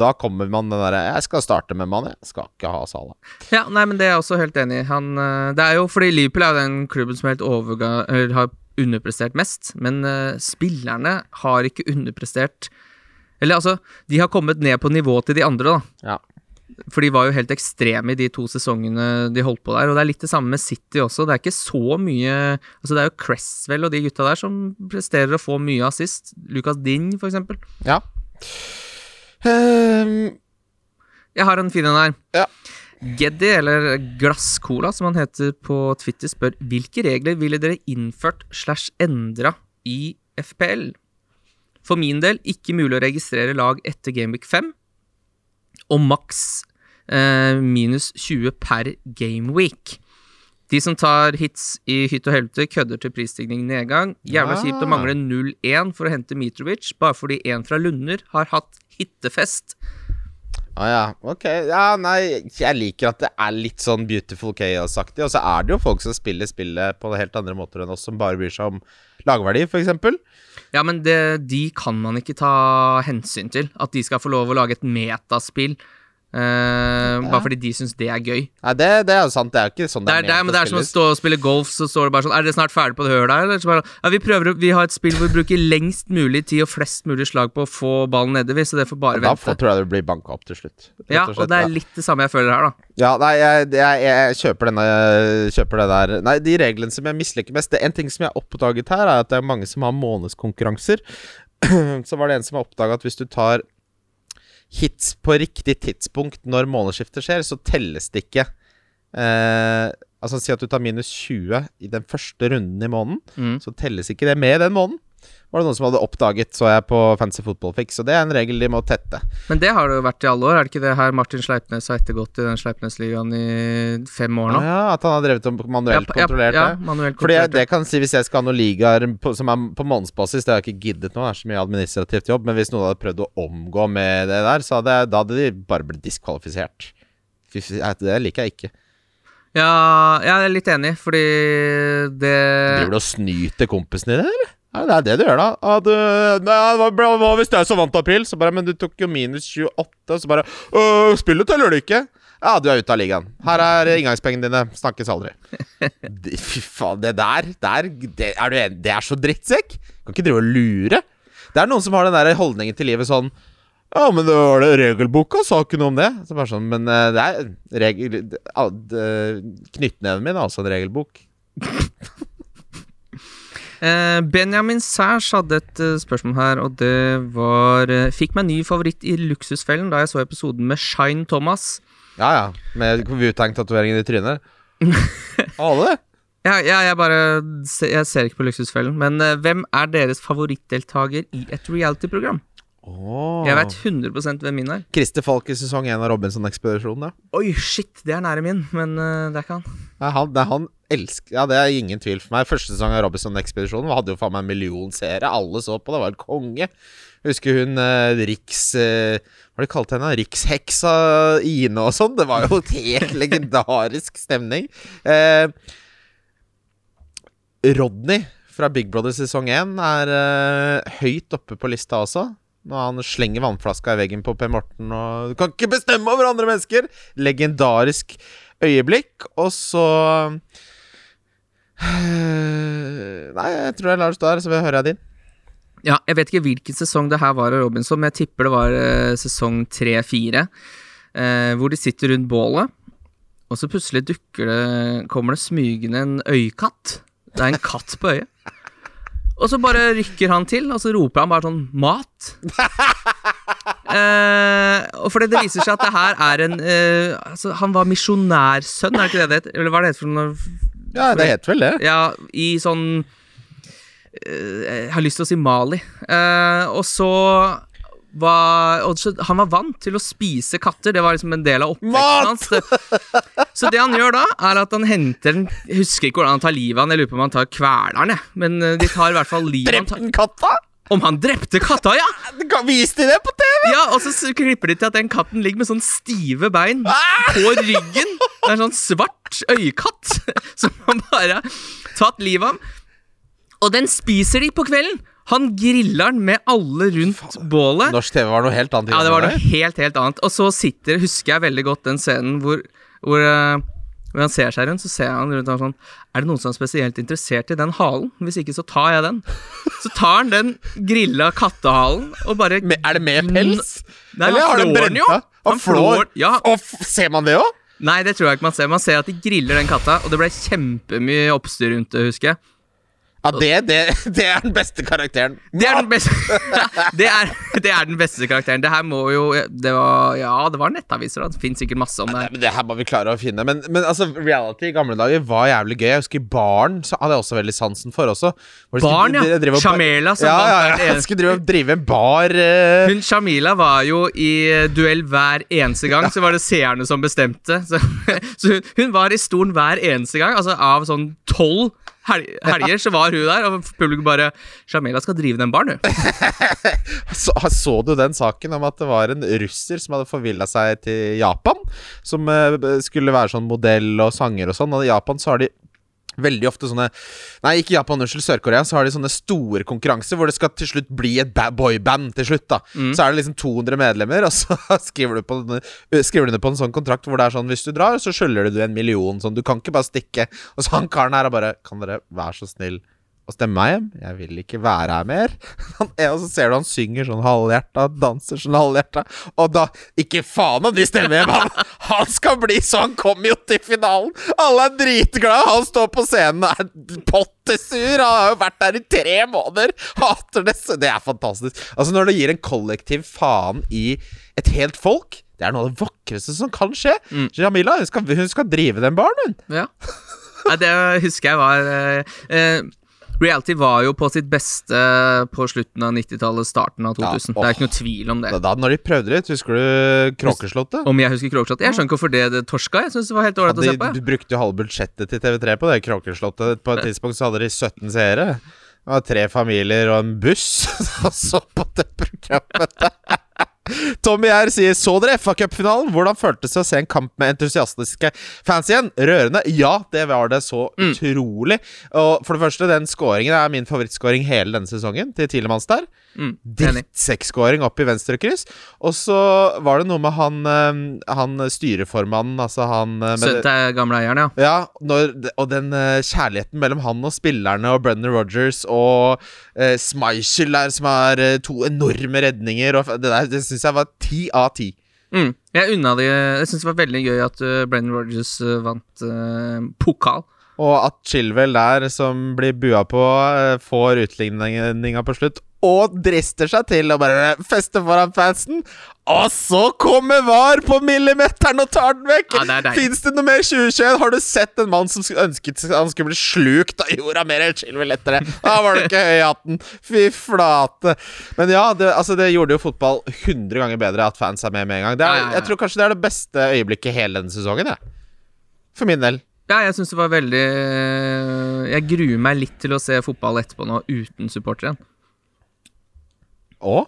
da kommer man den derre Jeg skal starte med Mané, jeg skal ikke ha Sala. Ja, nei, men det er jeg også helt enig i. Han, eh, det er jo fordi Liverpool er jo den klubben som helt overga, har underprestert mest, men uh, spillerne har ikke underprestert Eller altså, de har kommet ned på nivå til de andre, da. Ja. For de var jo helt ekstreme i de to sesongene de holdt på der. Og det er litt det samme med City også. Det er ikke så mye Altså Det er jo Cresswell og de gutta der som presterer å få mye assist. Lucas din for eksempel. Ja. Um, jeg har en fin en her. Ja. Geddy, eller Glasscola som han heter på Twitter, spør hvilke regler ville dere innført slash endra i FPL? For min del ikke mulig å registrere lag etter Gameweek 5 og maks eh, minus 20 per gameweek. De som tar hits i hytt og helvete, kødder til prisstigning nedgang. Jævla kjipt å mangle 0-1 for å hente Mitrovic, bare fordi en fra Lunder har hatt hittefest. Å ah, ja, ok. Ja, nei, jeg liker at det er litt sånn Beautiful Chaos-aktig. Og så er det jo folk som spiller spillet på helt andre måter enn oss, som bare bryr seg om lagverdi, f.eks. Ja, men det, de kan man ikke ta hensyn til. At de skal få lov å lage et metaspill Uh. Bare fordi de syns det er gøy. Nei, det, det, er jo sant. Det er ikke sånn det er. Det er, men det er som å stå og spille golf, så står det bare sånn Er dere snart ferdig på det hølet her? Bare, ja, vi prøver Vi har et spill hvor vi bruker lengst mulig tid og flest mulig slag på å få ballen nedover, så det får bare ja, vente. Da tror jeg det blir banka opp til slutt. Ja, og, og det er litt det samme jeg føler her, da. Ja, nei, jeg, jeg, jeg kjøper denne kjøper det der Nei, de reglene som jeg misliker mest Det er En ting som jeg har oppdaget her, er at det er mange som har månedskonkurranser. så var det en som har oppdaga at hvis du tar hits på riktig tidspunkt når månedsskiftet skjer, så telles det ikke eh, Altså Si at du tar minus 20 i den første runden i måneden, Mm. så telles ikke det med den måneden. Var det noen som hadde oppdaget, så jeg på Fancy Football Fix. Og det er en regel de må tette. Men det har det jo vært i alle år, er det ikke det her Martin Sleipnes har ettergått i den Sleipnes-ligaen i fem år nå? Ja, At han har drevet og manuelt ja, kontrollert ja, det. manuelt Fordi jeg, det kan si Hvis jeg skal ha noen ligaer som er på månedsbasis Det har jeg ikke giddet nå, det er så mye administrativt jobb. Men hvis noen hadde prøvd å omgå med det der, så hadde, da hadde de bare blitt diskvalifisert. Det liker jeg ikke. Ja, jeg er litt enig, fordi det Driver du og snyter kompisen din, eller? Ja, det er det du gjør, da. Ah, du, nei, hva, hva hvis det er så vant til april? Så bare Men du tok jo minus 28, så bare øh, Spillet teller du ikke? Ja, du er ute av ligaen. Her er inngangspengene dine. Snakkes aldri. Det- Fy faen, det der, der det, er du enig? det er så drittsekk! Kan ikke drive og lure. Det er noen som har den der holdningen til livet sånn ja, men det var det regelboka, sa ikke noe om det. Så bare sånn, Men eh, det er regel... Knyttneven min er også en regelbok. Eh, Benjamin Sæsj hadde et eh, spørsmål her, og det var eh, Fikk meg ny favoritt i Luksusfellen da jeg så episoden med Shine Thomas. Ja, ja. Med Wu-Tang-tatoveringen i trynet. Alle? Ja, ja, jeg bare Jeg ser ikke på Luksusfellen, men hvem er deres favorittdeltaker i et reality-program? Oh. Jeg vet 100 hvem min er. Christer Falk i sesong 1 av Robinson-ekspedisjonen. Oi, shit, det er nære min, men uh, det er ikke han. Det er han, det er han elsker Ja, det er ingen tvil for meg. Første sesong av Robinson-ekspedisjonen hadde jo faen meg en million seere. Alle så på, det var en konge. Husker hun eh, Riks eh, Hva de kalte henne? Riksheksa Ine og sånn. Det var jo et helt legendarisk stemning. Eh, Rodney fra Big Brother sesong 1 er eh, høyt oppe på lista også. Når han slenger vannflaska i veggen på Per Morten og Du kan ikke bestemme over andre mennesker! Legendarisk øyeblikk. Og så Nei, jeg tror jeg lar det stå her, så vil jeg høre din. Ja, jeg vet ikke hvilken sesong det her var av Robinson, men jeg tipper det var eh, sesong tre-fire. Eh, hvor de sitter rundt bålet, og så plutselig dukker det Kommer det smygende en øykatt. Det er en katt på øyet. Og så bare rykker han til, og så roper han bare sånn 'mat'. Eh, og fordi det viser seg at det her er en eh, altså, Han var misjonærsønn, er det ikke det det heter? Eller hva er det heter for noe? Ja, det heter vel det. Ja, i sånn eh, Jeg har lyst til å si Mali. Eh, og så var Han var vant til å spise katter. Det var liksom en del av oppveksten hans. Så det han gjør da, er at han henter den husker ikke hvordan han tar livet av den. Jeg lurer på om han tar kveleren, jeg. Men eh, de tar i hvert fall livet han Drepte den katta? Om han drepte katta, ja! Viste de det på TV? Ja, Og så klipper de til at den katten ligger med sånn stive bein på ryggen. Det er en sånn svart øyekatt som han bare har tatt livet av. Og den spiser de på kvelden. Han griller den med alle rundt bålet. Norsk TV var noe helt annet. Ja, det var noe helt, helt annet. Og så sitter, husker jeg veldig godt den scenen hvor, hvor, eh, hvor han ser seg rundt, så ser han rundt og sånn Er det noen som er spesielt interessert i den halen? Hvis ikke, så tar jeg den. Så tar han den grilla kattehalen og bare Er det med pels? Nei, Eller har den flår den brent av? Han flår, ja. Og ser man det òg? Nei, det tror jeg ikke man ser. Man ser at de griller den katta, og det ble kjempemye oppstyr rundt det, husker jeg. Ja, det, det, det er den beste karakteren. Det er den beste det, er, det er den beste karakteren. Det her må jo Det var Ja, det var nettaviser, da. Det fins sikkert masse om det her. men Det her må vi klare å finne. Men, men altså, reality i gamle dager var jævlig gøy. Jeg husker Barn så hadde jeg også veldig sansen for også. Barn, ja. Shamela som ja, ja, ja. Jeg skulle drive drive en bar Uh... Hun Shamila var jo i duell hver eneste gang, så var det seerne som bestemte. Så, så hun, hun var i stolen hver eneste gang. Altså av sånn tolv hel helger så var hun der, og publikum bare Jamila skal drive den baren, hun. så, så du den saken om at det var en russer som hadde forvilla seg til Japan? Som uh, skulle være sånn modell og sanger og sånn. Og i Japan så har de veldig ofte sånne Nei, ikke Japan, unnskyld, Sør-Korea. Så har de sånne store konkurranser hvor det skal til slutt bli et ba- boyband til slutt. da Så er det liksom 200 medlemmer, og så skriver du på skriver du på en sånn kontrakt hvor det er sånn hvis du drar, så skylder du en million. Sånn, du kan ikke bare stikke. Og så han karen her er bare Kan dere være så snill å stemme meg hjem? Jeg vil ikke være her mer. Og så ser du han synger sånn halvhjerta, danser sånn halvhjerta, og da Ikke faen om de stemmer hjem! Han, han skal bli så Han kommer jo til finalen! Alle er dritglade! Han står på scenen og er pottesur! Han har jo vært der i tre måneder! Hater det! så Det er fantastisk. Altså, når du gir en kollektiv faen i et helt folk. Det er noe av det vakreste som kan skje. Mm. Jamila hun skal, hun skal drive den baren, hun. Ja. Nei, det husker jeg var eh, eh, Reality var jo på sitt beste på slutten av 90-tallet, starten av 2000. Ja, det er ikke noe tvil om det. Da, da når de prøvde det husker du Kråkeslottet? Om jeg husker Kråkeslottet? Jeg skjønner ikke hvorfor det, det torska. Jeg synes det var helt Ja, ålreit å se på. de jeg. brukte jo halve budsjettet til TV3 på det Kråkeslottet. På et tidspunkt så hadde de 17 seere. Det var tre familier og en buss som så på det programmet. Tommy R sier Så dere FA Cup-finalen? Hvordan føltes det å se en kamp med entusiastiske fans igjen? Rørende? Ja, det var det så Mm. utrolig. Og for det første, den scoringen er min favorittscoring hele denne sesongen, til Tilemans der. Mm. Drittsekkskåring opp i venstre kryss. Og så var det noe med han, eh, han styreformannen, altså han eh, til gamle eieren, ja. ja, når, og den eh, kjærligheten mellom han og spillerne og Brenner Rogers og eh, Schmeichel der, som har eh, to enorme redninger og Det der det syns jeg var ti av ti. Mm. Jeg unna de Jeg syns det var veldig gøy at uh, Brennan Rogers uh, vant uh, pokal. Og at Chilwell der, som blir bua på, får utligninga på slutt. Og drister seg til å bare feste foran fansen. Og så kommer VAR på millimeteren og tar den vekk! Ja, det. Fins det noe mer 2021? Har du sett en mann som ønsket han skulle bli slukt av jorda mer etter det? Da var det ikke høy i hatten! Fy flate. Men ja, det, altså, det gjorde jo fotball 100 ganger bedre at fans er med med en gang. Det er. Jeg tror kanskje det er det beste øyeblikket hele denne sesongen, jeg. For min del. Ja, jeg syns det var veldig Jeg gruer meg litt til å se fotball etterpå nå uten supportere igjen. Og?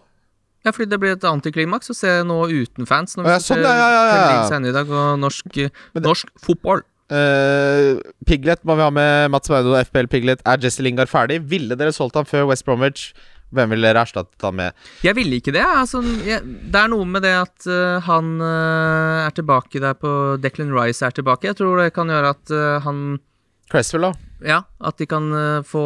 Ja, fordi det blir et antiklimaks å se noe uten fans. Når vi ja, sånn, ser ja, ja, ja, senere i dag, og norsk, det- norsk fotball. Uh, Piglet må vi ha med Mats Maudo, FPL Piglet. Er Jesse Lingard ferdig? Ville dere solgt han før West Bromwich? Hvem ville dere erstattet han med? Jeg ville ikke det. Altså, jeg, det er noe med det at uh, han uh, er tilbake der på Declan Rice er tilbake. Jeg tror det kan gjøre at han Cresswell, da? Ja, at de kan få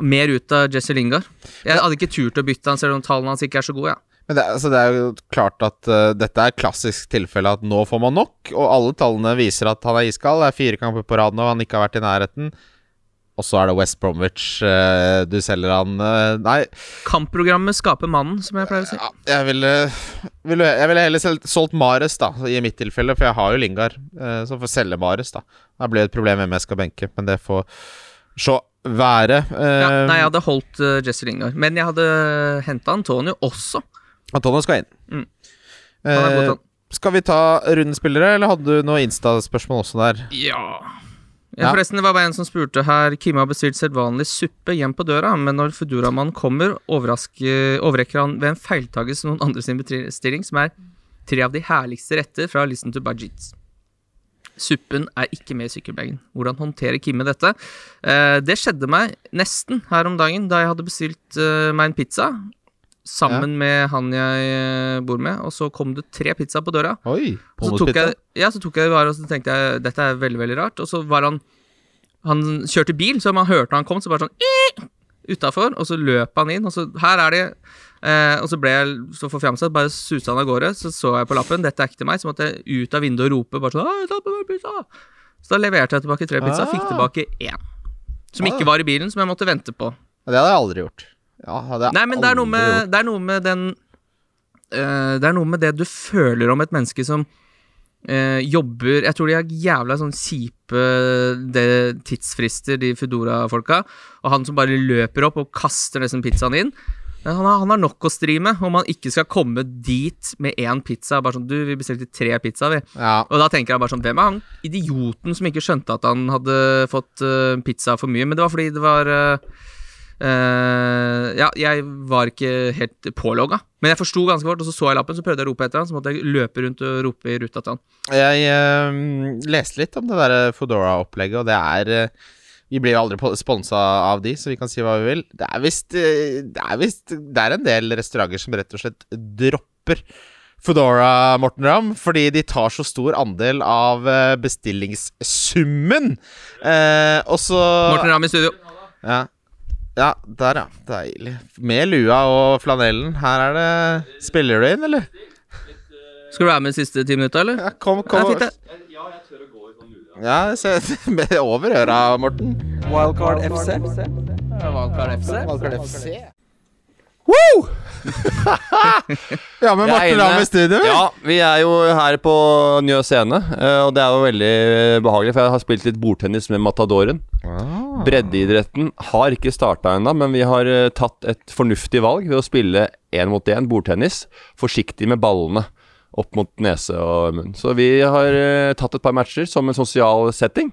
mer ut av Jesse Lingard. Jeg hadde ikke turt å bytte han selv om tallene hans ikke er så gode. Ja. Men det, altså, det er jo klart at uh, dette er klassisk tilfelle at nå får man nok, og alle tallene viser at han er iskald. Det er fire kamper på rad nå han ikke har vært i nærheten. Og så er det West Bromwich uh, du selger han uh, Nei, Kampprogrammet skaper mannen, som jeg pleier å si. ja, jeg ville ville- Jeg ville heller selv- solgt Mares, da, i mitt tilfelle, for jeg har jo Lingard, som får selge Mares, da. Da blir det et problem hvem jeg skal benke, men det får så være. Ja, Uh, nei, jeg hadde holdt uh, Jesse Lingard. Men jeg hadde henta Antonio også. Antonio skal inn. Mm. Er god Eh, skal vi ta rundens spillere, eller hadde du noe Insta-spørsmål også der? Ja. Ja. Forresten, det var bare en som spurte her Kim har bestilt sedvanlig suppe hjem på døra, men når Foodora-mannen kommer, overrekker han ved en feiltagelse noen andre sin bestilling, som er tre av de herligste retter fra Listen to Budgets. Suppen er ikke med i sykkelbagen. Hvordan håndterer Kimme dette? Eh, det skjedde meg nesten her om dagen, da jeg hadde bestilt eh, meg en pizza. Sammen med han jeg eh, bor med, og så kom det tre pizzaer på døra. Oi, Så tok, jeg, ja, så tok jeg bare, og så tenkte jeg dette er veldig veldig rart. Og så var han Han kjørte bil, så man hørte han kom, så bare sånn utafor, og så løp han inn, og så Her er de. Eh, og så ble jeg så forfjamsa, bare susa han av gårde. Så så jeg på lappen, dette er ikke til meg, så måtte jeg ut av vinduet og rope bare sånn «Hei, ta på pizza! Så da leverte jeg tilbake tre pizza, fikk Ah. tilbake én. Som Ah. ikke var i bilen, som jeg måtte vente på. Det hadde jeg aldri gjort. Ja, hadde jeg Nei, men det er noe med, det er noe med den eh, Det er noe med det du føler om et menneske som eh, jobber Jeg tror de har jævla sånn kjipe det, tidsfrister, de Foodora-folka. Og han som bare løper opp og kaster nesten pizzaen inn. Men Han har, han har nok å stri med om han ikke skal komme dit med én pizza. Bare sånn, du, vi bestilte tre pizzaer, vi. Ja, Og da tenker jeg bare sånn, hvem er han idioten som ikke skjønte at han hadde fått uh, pizza for mye? Men det var fordi det var eh, eh, Ja, jeg var ikke helt pålogga. Men jeg forsto ganske fort, og så så jeg lappen, så prøvde jeg å rope etter han, så måtte jeg løpe rundt og rope i ruta til han. jeg uh, leste litt om det der Foodora-opplegget, og det er uh, Vi blir jo aldri sponsa av de, så vi kan si hva vi vil. Det er visst eh, Det er visst Det er en del restauranter som rett og slett dropper Foodora, Morten Ramm, fordi de tar så stor andel av eh, bestillingssummen. Eh, og så Morten Ramm i studio. Ja. Ja, der, ja. Deilig. Med lua og flanellen. Her er det Spiller du inn, eller? Skal du være med de siste ti minutta, eller? Ja, kom, kom. Ja, jeg tør å gå i fint, det. Ja, se, med over øra, Morten. Wildcard FC. Wildcard FC. Wildcard FC. Woo! ja, men Morten. Ramm i studio. Ja, vi er jo her på Njø scene, eh, og det er jo veldig behagelig, for jeg har spilt litt bordtennis med Matadoren. Ah. Breddeidretten har ikke starta ennå, men vi har eh, tatt et fornuftig valg ved å spille én mot én bordtennis, forsiktig med ballene opp mot nese og munn. Så vi har eh, tatt et par matcher som en sosial setting.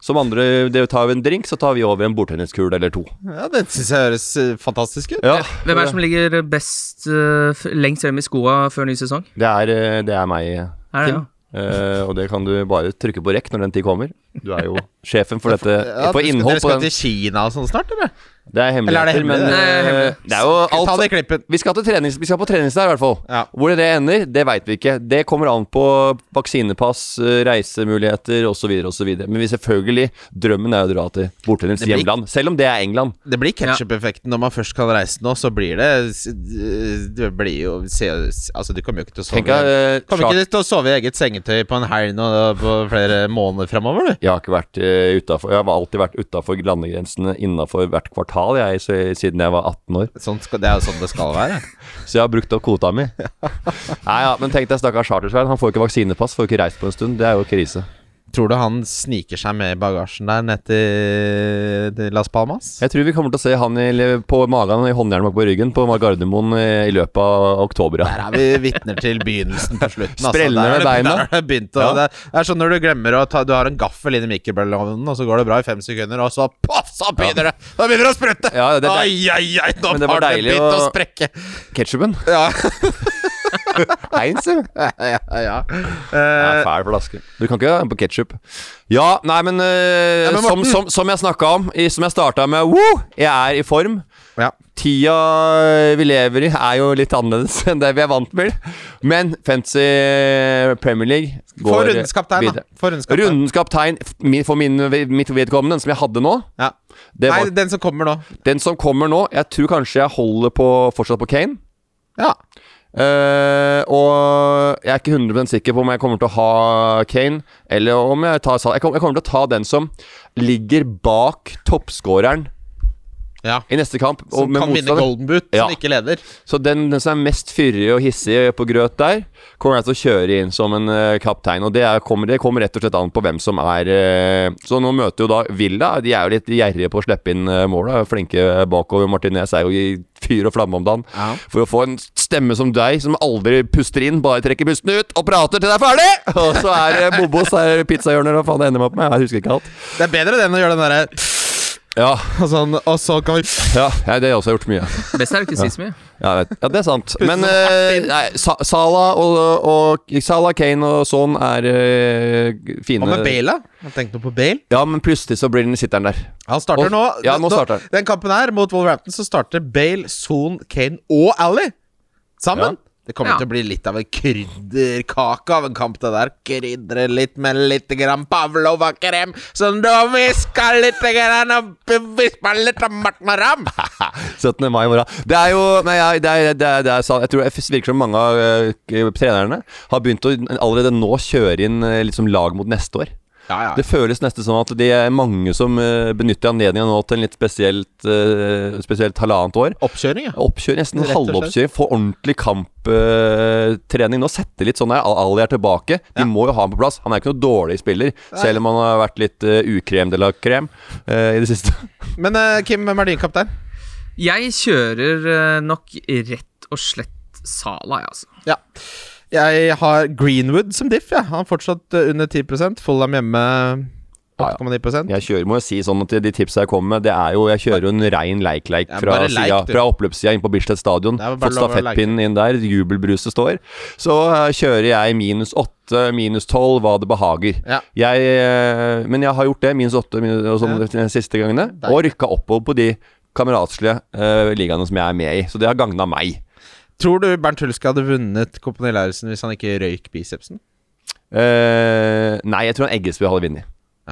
Som andre det tar vi en drink, så tar vi over en bordtenniskule eller to. Ja, Det syns jeg høres eh, fantastisk ut. Ja, Hvem er det som ligger best uh, lengst frem i skoa før ny sesong? det er, det er meg, Er det, Kim. ja? Eh, og det kan du bare trykke på rekk når den tid kommer. Du er jo sjefen for dette. Ja, på innhold Dere på skal til Kina og sånn snart, eller? Det er Eller er det hemmeligheter, men Nei, det? Er eh, det er jo Ta alt det klippen. vi skal, til trenings, vi skal på treningsleir, i hvert fall. Ja. Hvor det ender, det veit vi ikke. Det kommer an på vaksinepass, eh, reisemuligheter osv. osv. Men vi selvfølgelig, drømmen er å dra til bortenens blir- hjemland. Selv om det er England. Det blir ketsjup-effekten når man først kan reise nå, så blir det Det blir jo se, Altså, du kommer jo ikke til å sove Tenk deg eh, Kommer ikke til å sove i eget sengetøy på en helg nå på flere måneder framover, du. Jeg har ikke vært uh, utenfor Jeg har alltid vært utafor landegrensene innafor hvert kvartal, jeg, så, siden jeg var 18 år. Sånn skal, det er jo sånn det skal være. Så jeg har brukt opp kvota mi. Nei ja, men tenk deg stakkars Chartersveien. Han får ikke vaksinepass, får ikke reist på en stund. Det er jo krise. Tror du han sniker seg med i bagasjen der ned til, Las Palmas? Jeg tror vi kommer til å se han i, på magen i håndjern bak på ryggen på Gardermoen i, i løpet av oktober. Der er vi vitner til begynnelsen på slutten. Sprellende altså. det- beina. Der er begynt Ja. det, er, det er sånn når du glemmer å ta Du har en gaffel inn i mikrobølgeovnen, og så går det bra i fem sekunder, og så poff, så begynner det Da begynner det å sprette! Ja, det det, Ai, ai, ai, nå har det begynt å å- sprekke. Ketchupen. Ja, Heinz, ja. ja, ja. Ja, Eh, fæl flaske. Du kan ikke ha den på ketsjup. Ja, nei, men, uh, Ja, men som, som, som jeg snakka om, i, som jeg starta med Woo! Jeg er i form. ja. Tida vi lever i, er jo litt annerledes enn det vi er vant med. Men fancy Premier League går For rundens kaptein, da. videre. For rundens kaptein. Rundens kaptein for min, mitt vedkommende, den som jeg hadde nå. Ja. Nei, var, den som kommer nå. den som kommer nå, jeg tror kanskje jeg holder på fortsatt på Kane. Ja. Eh, og jeg er ikke 100 sikker på om jeg kommer til å ha Kane, eller om jeg tar Salah. Jeg kommer til å ta den som ligger bak toppskåreren ja. i neste kamp. Som kan vinne. Golden Boot, Ja. som ikke leder. Så den, den som er mest fyrig og hissig på grøt der, kommer til å kjøre inn som en uh, kaptein. Og det, er, kommer, det kommer rett og slett an på hvem som er uh, Så nå møter jo da Villa. De er jo litt gjerrige på å slippe inn uh, mål. Flinke bakover. Martinez er jo i fyr og flamme om dagen. Ja. For å få en stemme som deg, som aldri puster inn, bare trekker pusten ut og prater til det er ferdig! Og så er det Bobos, er pizzahjørner, og faen det ender meg opp med. Jeg husker ikke alt. Det er bedre det enn å gjøre den derre Ja, og sånn, og så kan vi ja, ja det har jeg også gjort mye. Best er å ikke si så mye. Ja, jeg vet. ja, det er sant. Men eh, nei, Sa Salah og, og Sala, Kane og sånn er eh, fine. Hva med Bale, da? Jeg tenkte noe på Bale. Ja, men plutselig så blir den sitteren der. Han starter Og- nå. ja, nå starter han. Den kampen her mot Wolverhampton så starter Bale, Son, Kane og Ally sammen. Det kommer Ja. til å bli litt av en krydderkake av en kamp, det der. Krydre litt med litt grann pavlova-krem, som du hvisker litt grann og visper litt av Martin Ramm. 17. mai i morgen. Det er jo Nei, det er, det er, det er, sant. jeg tror det virker som mange av uh, trenerne har begynt å allerede nå kjøre inn liksom lag mot neste år. Ja, Det føles nesten sånn at det er mange som eh, benytter anledningen nå til en litt spesielt, eh, spesielt halvannet år. Oppkjøring, ja. Oppkjøring, nesten halvoppkjøring. Få ordentlig kamptrening. Nå setter litt sånn her Ali er tilbake. De Ja. må jo ha ham på plass. Han er ikke noe dårlig spiller, selv om han har vært litt uh, ukrem de la krem i det siste. Men Kim, hvem er din kaptein? Jeg kjører nok rett og slett Sala, jeg, altså. Ja. Jeg har Greenwood som diff, jeg. Han er fortsatt eh, under 10 Fulham hjemme Ja, ja. 8,9 Jeg kjører, må jo si sånn at de tipsa jeg kommer med, det er jo Jeg kjører jo en rein leik-leik fra, sida- fra oppløpssida inn på Bislett stadion. Fått stafettpinnen inn der, jubelbruset står. Så eh, kjører jeg minus 8 minus tolv, hva det behager. Ja. Jeg, eh, men jeg har gjort det, minus 8 minus, sånn Ja. de siste gangene, Deilig. og rykka oppover på de kameratslige uh, ligaene som jeg er med i. Så det har gagna meg. Tror du Bernt Hulske hadde vunnet Kompani Lauritzen hvis han ikke røyk bicepsen? Eh, nei, jeg tror han Eggesbø hadde vunnet.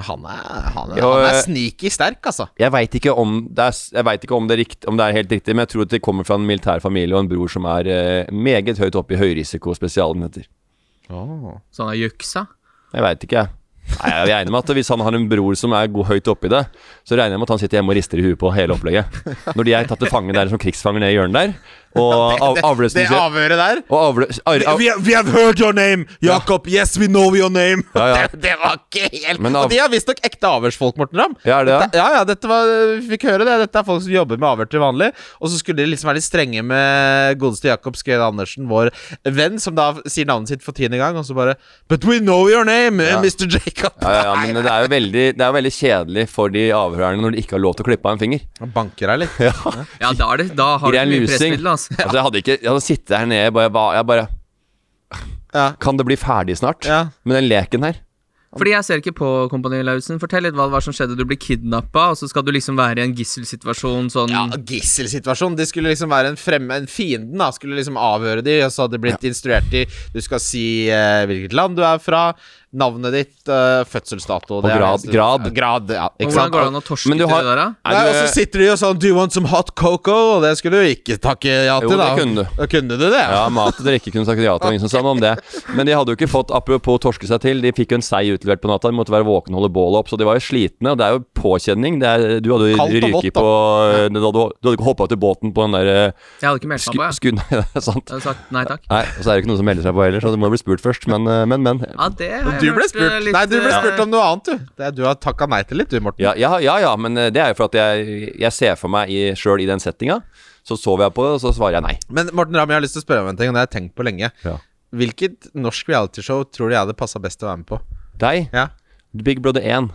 Han er, han er, Jo, han er eh, sneaky sterk, altså. Jeg veit ikke, om det er, jeg vet ikke om, det er rikt, om det er helt riktig, men jeg tror at det kommer fra en militær familie og en bror som er eh, meget høyt oppe i høyrisiko spesialenheter. Så han har juksa. Jeg veit ikke, jeg. Nei, jeg regner med at Hvis han har en bror som er god, høyt oppi det, så regner jeg med at han sitter hjemme og rister i huet på hele opplegget. Når de er tatt til fange der som krigsfanger nede i hjørnet der, Og avløsningskjøp. avhøret der Og avlø... Ar, av, we, we have heard your name, Jakob. Yes, we know your name. Ja, ja. Det, det var ikke helt Men av- Og de er visstnok ekte avhørsfolk, Morten Ramm. Ja, det det? Dette, ja, ja, dette var, vi fikk høre det. Dette er folk som jobber med avhør til vanlig. Og så skulle de liksom være litt strenge med godeste Jakob Skøyen Andersen, vår venn, som da sier navnet sitt for tiende gang, og så bare But we know your name, Ja. Mr. Jacob. ja, ja, ja, men det er jo veldig, det er veldig kjedelig for de avhørerne når de ikke har lov til å klippe av en finger. Han banker deg litt. Ja, da, er det, da har du mye pressmiddel, altså. Altså, jeg hadde ikke Jeg hadde sittet her nede bare, jeg bare Ja. Kan det bli ferdig snart? Ja. Med den leken her? Fordi jeg ser ikke på Kompani Lauritzen. Fortell litt hva det var som skjedde. Du blir kidnappa, og så skal du liksom være i en gisselsituasjon sånn Ja, gisselsituasjon. De skulle liksom være en fremme En fienden da skulle liksom avhøre de, og så hadde de blitt instruert i Du skal si eh, hvilket land du er fra, navnet ditt, uh, fødselsdato det er grad- det- grad. grad ja, Og ikke Hvordan sant? går det an å torske til har- det der, da? Er Nei, du- og så sitter de og sånn Do you want some hot cocoa? Og det skulle du ikke takke ja til, Jo, det kunne du. Da kunne du det? Ja, mat og drikke kunne sagt ja til, ingen som sa noe om det. Men de hadde jo ikke fått, apropos torske seg til, de fikk jo en sei utlevert på natta. De måtte være våkne og holde bålet opp, så de var jo slitne. Og det er jo påkjenning. Det er, du hadde jo ryket da. på Du hadde, du hadde ikke hoppa ut i båten på den der eh, Jeg hadde ikke meldt meg på, jeg. sku, Nei, det er sant. Jeg hadde sagt nei takk. Nei, og så er det ikke noen som melder seg på heller, så du må bli spurt først. Men, eh, men. men. Ja, det Du ble eh, spurt. litt, Nei, du ble eh, spurt om noe annet, du. Det, du har takka nei til litt, du, Morten. Ja, ja, ja, ja, men eh, det er jo for at jeg, jeg ser for meg i- sjøl i den settinga. Så sover jeg på det, og så svarer jeg nei. Men Morten Ramm, jeg har lyst til å spørre om en ting, og det har jeg tenkt på lenge. Ja. Hvilket norsk realityshow tror du jeg hadde passa best til å være med på? Deg, Ja Big Brother 1,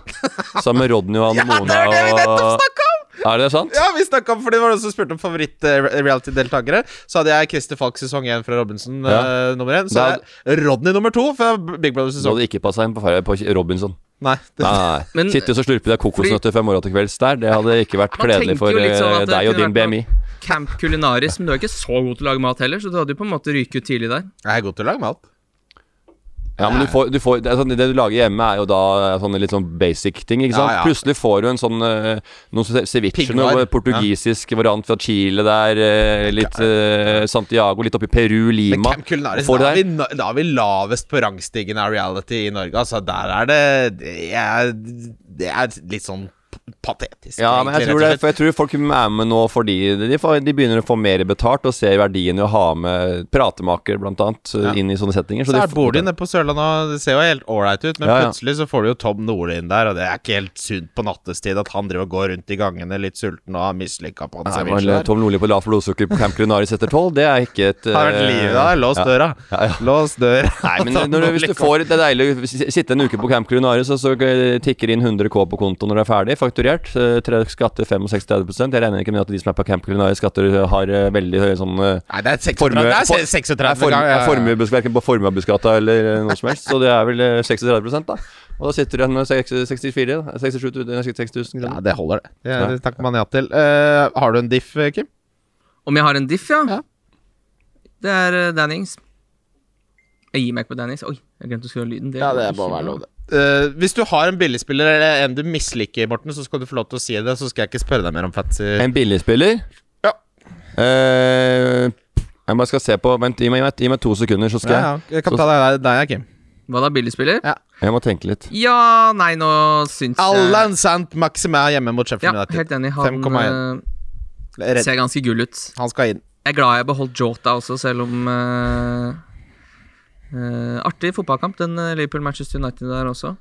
sammen med Rodney og Anne Mona det er det vi nettopp og snakket Er det sant? Ja, vi snakket om, fordi det var noen som spurte om favoritt-reality-deltakere. Så hadde jeg Christer Falk sesong 1 fra Robinson Ja. uh, nummer 1. Så hadde jeg Rodney nummer 2 fra Big Brother sesong. Du hadde ikke passa inn på, på Robinson. Nei. Det, Nei. Men- Sitte og så slurpe deg kokosnøtter fra morgen til kvelds der, det hadde ikke vært kledelig for sånn eh, det deg og din BMI. Camp kulinaris, men du er ikke så god til å lage mat heller, så du hadde jo på en måte ryket ut tidlig der. jeg er god til å lage mat. Ja, men du får, du får, det, sånn, det du lager hjemme, er jo da sånne litt sånn basic ting. ikke sant? Ja, ja. Plutselig får du en sånn noen noe ce- ceviche, noe portugisisk variant fra Chile der, eh, litt uh, Santiago, litt oppi Peru, Lima. Men Culinaris, da er, vi, da er vi lavest på rangstigen av reality i Norge. Altså, der er det Det er, det er litt sånn patetisk. Ja, men jeg tror, det, for jeg tror folk er med nå fordi de, de begynner å få mer betalt og ser verdien i å ha med pratemaker, blant annet, Ja. inn i sånne settinger. Så de her får- bor de nede på Sørlandet, og det ser jo helt ålreit ut, men Ja, ja. plutselig så får du jo Tom Nordli inn der, og det er ikke helt sunt på nattestid at han driver og går rundt i gangene litt sulten og har mislykka på en sandwich. der. Tom Nordli på lavt blodsukker på Camp Culinaris etter tolv, det er ikke et Har vært eh, livet da, lås ja. døra. Ja, ja. Lås døra. Nei, men når, du- hvis du får Det er deilig å sitte en uke på Camp Culinaris, og så eh, tikker inn 100 K på konto når du er ferdig, fakturert. Eh, Tre skatter 65-30 Jeg regner ikke med at de som er på Camp Culinaris skatter har eh, veldig høye sånn eh, Nei, det er 36 Formue- Det er 36 er form, ganger. er formuebeskatning verken på Formuebudsgata eller eh, noe som helst, så det er vel eh, 36% da. Og da sitter du igjen med 64 da. 67 000 6000 Ja, det holder, det. Det, Ja. det takker man ja til. Uh, har du en diff, Kim? Om jeg har en diff, ja? Ja. Det er Dannings. Jeg gir meg ikke på Dannings. Oi, jeg glemte å skru av lyden. Det må være noe det. Eh, hvis du har en billigspiller eller en du misliker, Morten, så skal du få lov til å si det. Så skal jeg ikke spørre deg mer om Fatzy. En billigspiller? Ja. Uh, jeg bare skal se på Vent, gi meg, gi meg to sekunder, så skal Ja, ja. Jeg kan ta deg, deg Kim. Hva da, billigspiller? Ja. jeg må tenke litt. Ja, nei, nå syns jeg Allan Sant Maxime er hjemme mot Sheffield Ja, helt enig. Han 5,1. eh, ser ganske gull ut. Han skal inn. Jeg er glad jeg beholdt Jota også, selv om eh, Artig fotballkamp, den eh, Liverpool-Manchester United der også.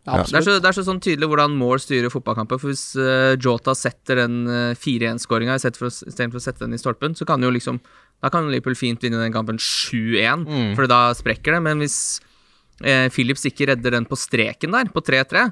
Det er, så, det er så sånn tydelig hvordan Moore styrer fotballkamper. For Hvis uh, Jota setter den uh, 4-1-skåringa istedenfor å sette den i stolpen, så kan jo liksom Da kan Liverpool fint vinne den kampen 7-1, Mm. for da sprekker det. Men hvis uh, Phillips ikke redder den på streken der, på 3-3,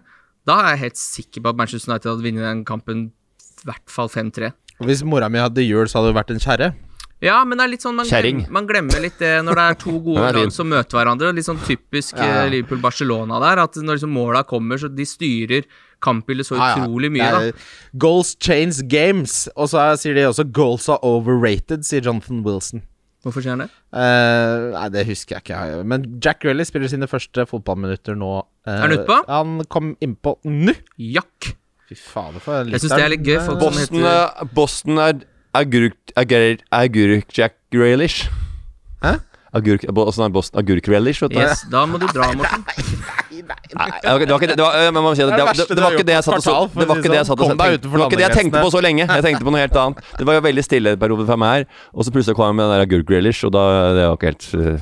da er jeg helt sikker på at Manchester United hadde vunnet den kampen i hvert fall 5-3. Hvis mora mi hadde jul, så hadde hun vært en kjerre. Ja, men det er litt sånn man, glemmer, man glemmer litt det når det er to gode er lag som møter hverandre. Litt sånn typisk Ja, ja. eh, Liverpool-Barcelona der. At når liksom måla kommer, så de styrer kampbildet så Ja, ja. utrolig mye, Det da. Goals change games. Og så er- sier de også 'goals are overrated', sier Jonathan Wilson. Hvorfor sier han det? Uh, nei, det husker jeg ikke. Men Jack Rally spiller sine første fotballminutter nå. Uh, Er han utpå? Han kom innpå nå. Jakk. Fy fader, for en Jeg synes det er litt gøy, Boston, Boston er agurk... Agurk, agurk Jack Graylish. Hæ? Agurk, er Boston agurk Grealish, vet du. Yes, da må du dra, Morten. Nei, nei, Nei, det var ikke det, var ikke det, var, jeg si det, Det det, var- det, var ikke det jeg satt og så Det var ikke det jeg sånn. satt og tenkte Det var ikke det jeg tenkte på så lenge. Jeg tenkte på noe helt annet. Det var jo veldig stille en periode for meg her, og så plutselig kom jeg med den der agurk-relish, og da Det var ikke helt øh,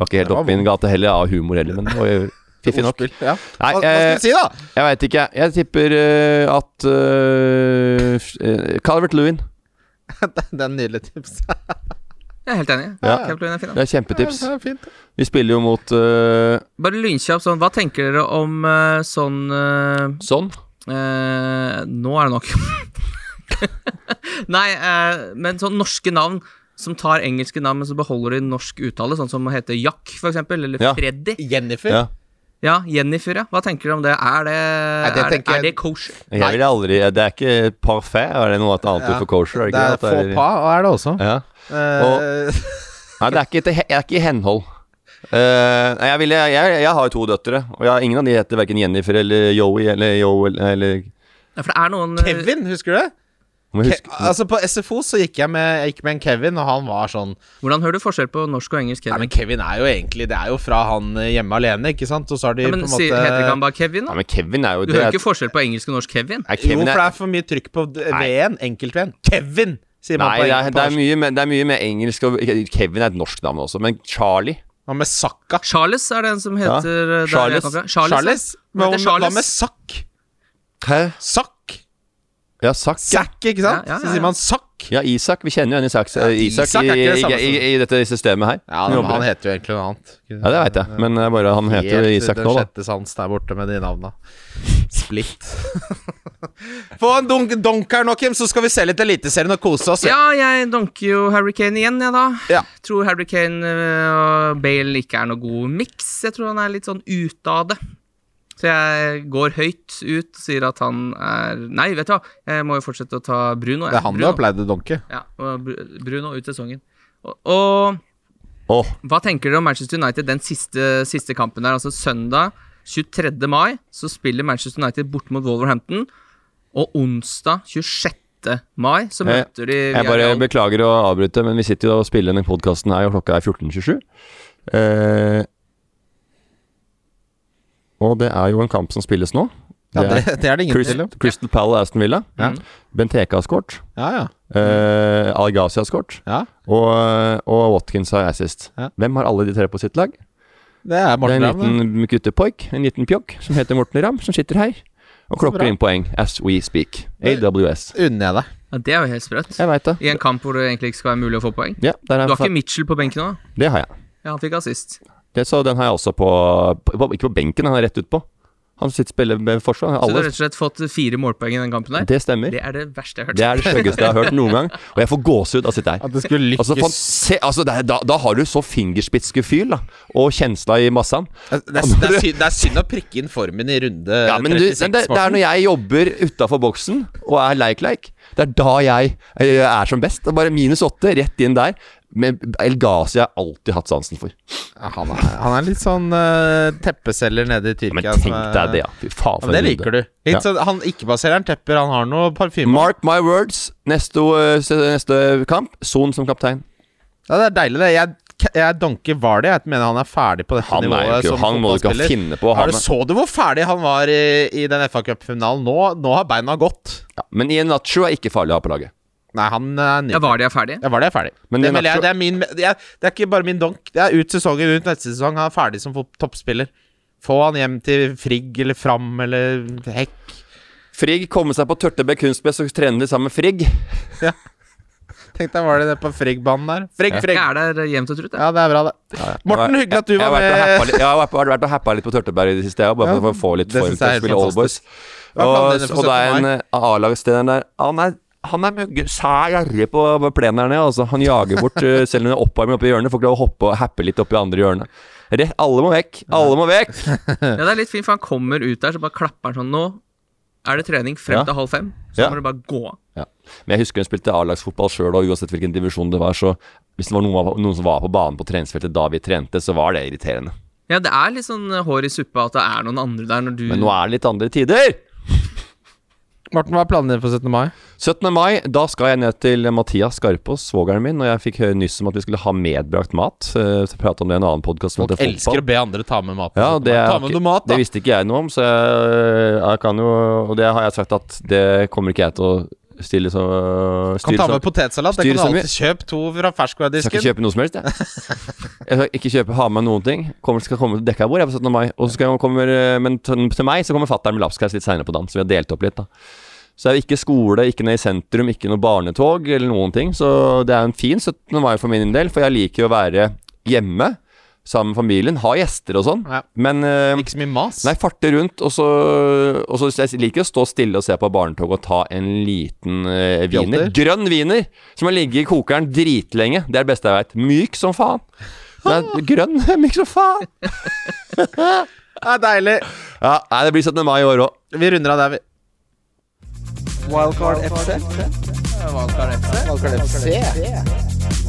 var ikke helt oppe i min gate heller, av humor heller, men det var jo fiffig nok. Nei, Hva, skal eh, si, da? Jeg veit ikke. Jeg tipper øh, at uh, Calvert Lewin. Det er en nydelig tips. Jeg er helt enig. Ja. Calvert er fin, da. Det er kjempetips. Ja, det er fint. Vi spiller jo mot uh, Bare lynkjapt sånn, hva tenker dere om uh, sånn uh, sånn. eh, Nå er det nok. Nei, men sånn norske navn som tar engelske navn, men så beholder de norsk uttale, sånn som å hete Jack, for eksempel, eller Ja. Freddy. Jennifer. Ja. Ja, Jennifer, ja. Hva tenker du om det? Er det, det er, det er det jeg- kosher? Jeg vil aldri Det er ikke parfait, er det noe annet Ja. for kosher? Er det Det er ikke det? faux pas, er det også. Ja. Og, Nei, det er ikke, til er ikke i henhold. Uh, jeg, vil, jeg, jeg har jo to døtre, og jeg, ingen av de heter verken Jennifer eller Joey eller Joel eller Ja, for det er noen eh, Kevin, husker du det? Huske altså På SFO så gikk jeg, med, jeg gikk med en Kevin, og han var sånn Hvordan hører du forskjell på norsk og engelsk? Kevin? Nei, men Kevin er jo egentlig Det er jo fra han eh, hjemme alene, ikke sant? Og så har de Ja, men på en måte Heter ikke han bare Kevin, Nei, Ja, men Kevin er jo Du det hører er- ikke forskjell på engelsk og norsk Kevin? Nei, Jo, for det er, er for mye trykk på d- Enkelt-V-en. Kevin, sier man nei, på det er, engelsk. det, er mye, med det er mye mer engelsk og Kevin er et norsk navn også, men Charlie Hva med Sakka? Charles er det en som heter ja. Charles. jeg. Charles. Charles? Men Hva Hva med, med Charles? Sakk? Hæ? Sakk? Ja, Sakk. Sakk, ikke sant? Ja, ja, ja, Så sier man Sakk. ja, Isak. Vi kjenner jo en Isak, Ja, Isak, Isak i, i, i, i dette systemet her. Ja, Han men han heter jo egentlig noe annet. ja, det veit jeg, men er bare han heter jo Helt Isak nå, da. sjette sans der borte med de navna. Splitt. Få en dunk, donk her nå, Kim, så skal vi se litt Eliteserien og kose oss. Ja, jeg donker jo Harry Kane igjen, jeg, da. Ja. Tror Harry Kane øh, og Bale ikke er noe god miks. Jeg tror han er litt sånn ute av det. Så jeg går høyt ut og sier at han er Nei, vet du hva, jeg må jo fortsette å ta Bruno. jeg. Det er han du har pleid å donke. Ja, Bruno ut sesongen. Og, og oh. hva tenker dere om Manchester United den siste, siste kampen der? Altså søndag 23. mai så spiller Manchester United bort mot Wolverhampton. Og onsdag 26. mai så møter de Jeg bare Real. beklager å avbryte, men vi sitter jo og spiller denne podkasten her, og klokka er 14.27. Eh, og det er jo en kamp som spilles nå. Ja, Det det, det er det ingen Chris, tvil. Crystal Palace Aston Villa. Ja. Benteke har skåret. Ja, ja. Eh, Algazi har skåret. ja. Og, og Watkins har assist. Ja. Hvem har alle de tre på sitt lag? Det er Det er Morten en Ramm. det. liten guttepoik, en liten pjokk, som heter Morten Ramm, som sitter her. Og klokker inn poeng as we speak. AWS. Unner jeg deg. Ja, det er jo helt sprøtt. Jeg vet det. I en kamp hvor det egentlig ikke skal være mulig å få poeng. Ja, der Du har ikke Mitchell på benken nå? det har jeg. Ja, han fikk assist. Det, så den har jeg også på, på, på Ikke på benken, han er rett utpå. Han sitter spiller med forsvar. Så du har rett og slett fått fire målpoeng i den kampen der? det stemmer. Det er det verste jeg har hørt. Det er det styggeste jeg har hørt noen gang. Og jeg får gåsehud av å sitte her. At det skulle Altså, lykkes. fan, se, altså det er, da, da har du så fingerspitzgefühl da og kjensla i massaen. Det er, det, er synd, det er synd å prikke inn formen i runde Ja, men du, 36, men det, det er når jeg jobber utafor boksen og er leik-leik. Det er da jeg eh, er som best. Bare minus åtte, rett inn der. Men El Ghazi har jeg alltid hatt sansen for. Han, er, han er litt sånn uh, teppeselger nede i Tyrkia. Men tenk deg det, ja. Fy faen, Ja, men det liker du. Litt sånn, han ikke-baserer en tepper, han har noe parfyme. Mark my words. Neste, eh, neste kamp, Son som kaptein. Ja, det er deilig, det. Jeg, jeg donker Vardy. Jeg mener han er ferdig på dette Han, er jo nivået ikke, han må du ikke finne på. Han så du hvor ferdig han var i, i den FA Cup-finalen? Nå, nå har beina gått. ja, men Iheanacho er ikke farlig å ha på laget. Nei, han er ny. Ja, var de er ferdig? Ja, var det ferdig. Men det, jeg, det, er min, det, er, det er ikke bare min donk. Det er ut sesongen, ut neste sesong. Han er ferdig som toppspiller. Få han hjem til Frigg eller Fram eller Hekk. Frigg komme seg på Tørtebekk kunstbest og trene litt sammen med Frigg. Ja. Tenk deg, var det det på Frigg-banen der? Frigg, Frigg. Jeg er der jevnt og trutt, jeg. Ja, det er bra, det. Morten, hyggelig at du Jeg var med. Jeg har vært, og happa litt på Tørteberg i det siste, jeg, bare for å få litt det form til å spille Allboys. Og, og det er en eh, A-lagstrener der Han er han er sær gjerrig på plenen her nede. Altså. Han jager bort uh, selv om det er oppe i hjørnet. Får ikke lov å hoppe og happe litt opp i andre hjørnet. Rett, alle må vekk! Alle må vekk! Ja, det er litt fint, for han kommer ut der, så bare klapper han sånn Nå er det trening frem Ja. til halv fem. Så Ja. må du bare gå. Ja. Men jeg husker hun spilte A-lagsfotball sjøl, og uansett hvilken divisjon det var, så hvis det var noen, noen som var på banen på treningsfeltet da vi trente, så var det irriterende. Ja, det er litt sånn hår i suppa at det er noen andre der når du Men nå er det litt andre tider! Morten, hva er planene dine for 17. mai? 17. mai, da skal jeg ned til Mathias Skarpaas, svogeren min, og jeg fikk høre nyss om at vi skulle ha medbrakt mat. Så prate om det i en annen podkast. Folk elsker å be andre ta med mat. Ja, det, er ta med noe mat, da. det visste ikke jeg noe om, så jeg, jeg kan jo Og det har jeg sagt at det kommer ikke jeg til å stille så Kan ta med potetsalat. Det kan du alltid kjøpe to fra ferskvaredisken. skal ikke kjøpe noe som helst, jeg. Jeg skal ikke kjøpe, ha med noen ting. Kommer, skal komme til dekka bord på 17. mai. Og så kommer, men til meg så kommer fatter'n med lapskaus litt seinere på dagen, så vi har delt opp litt, da. Så det er ikke skole, ikke ned i sentrum, ikke noe barnetog eller noen ting. Så det er en fin 17. mai for min del, for jeg liker å være hjemme sammen med familien. Ha gjester og sånn. Ja. Men uh, Ikke så mye mas. Nei, farte rundt, og så, og så Jeg liker å stå stille og se på barnetog og ta en liten uh, wiener. Grønn wiener! Som har ligget i kokeren dritlenge. Det er det beste jeg veit. Myk som faen. Er grønn, myk som faen. Det er deilig. Ja, nei, det blir 17. mai i år òg. Vi runder av der, vi. Wildcard FC. Wildcard FC. Wildcard FC.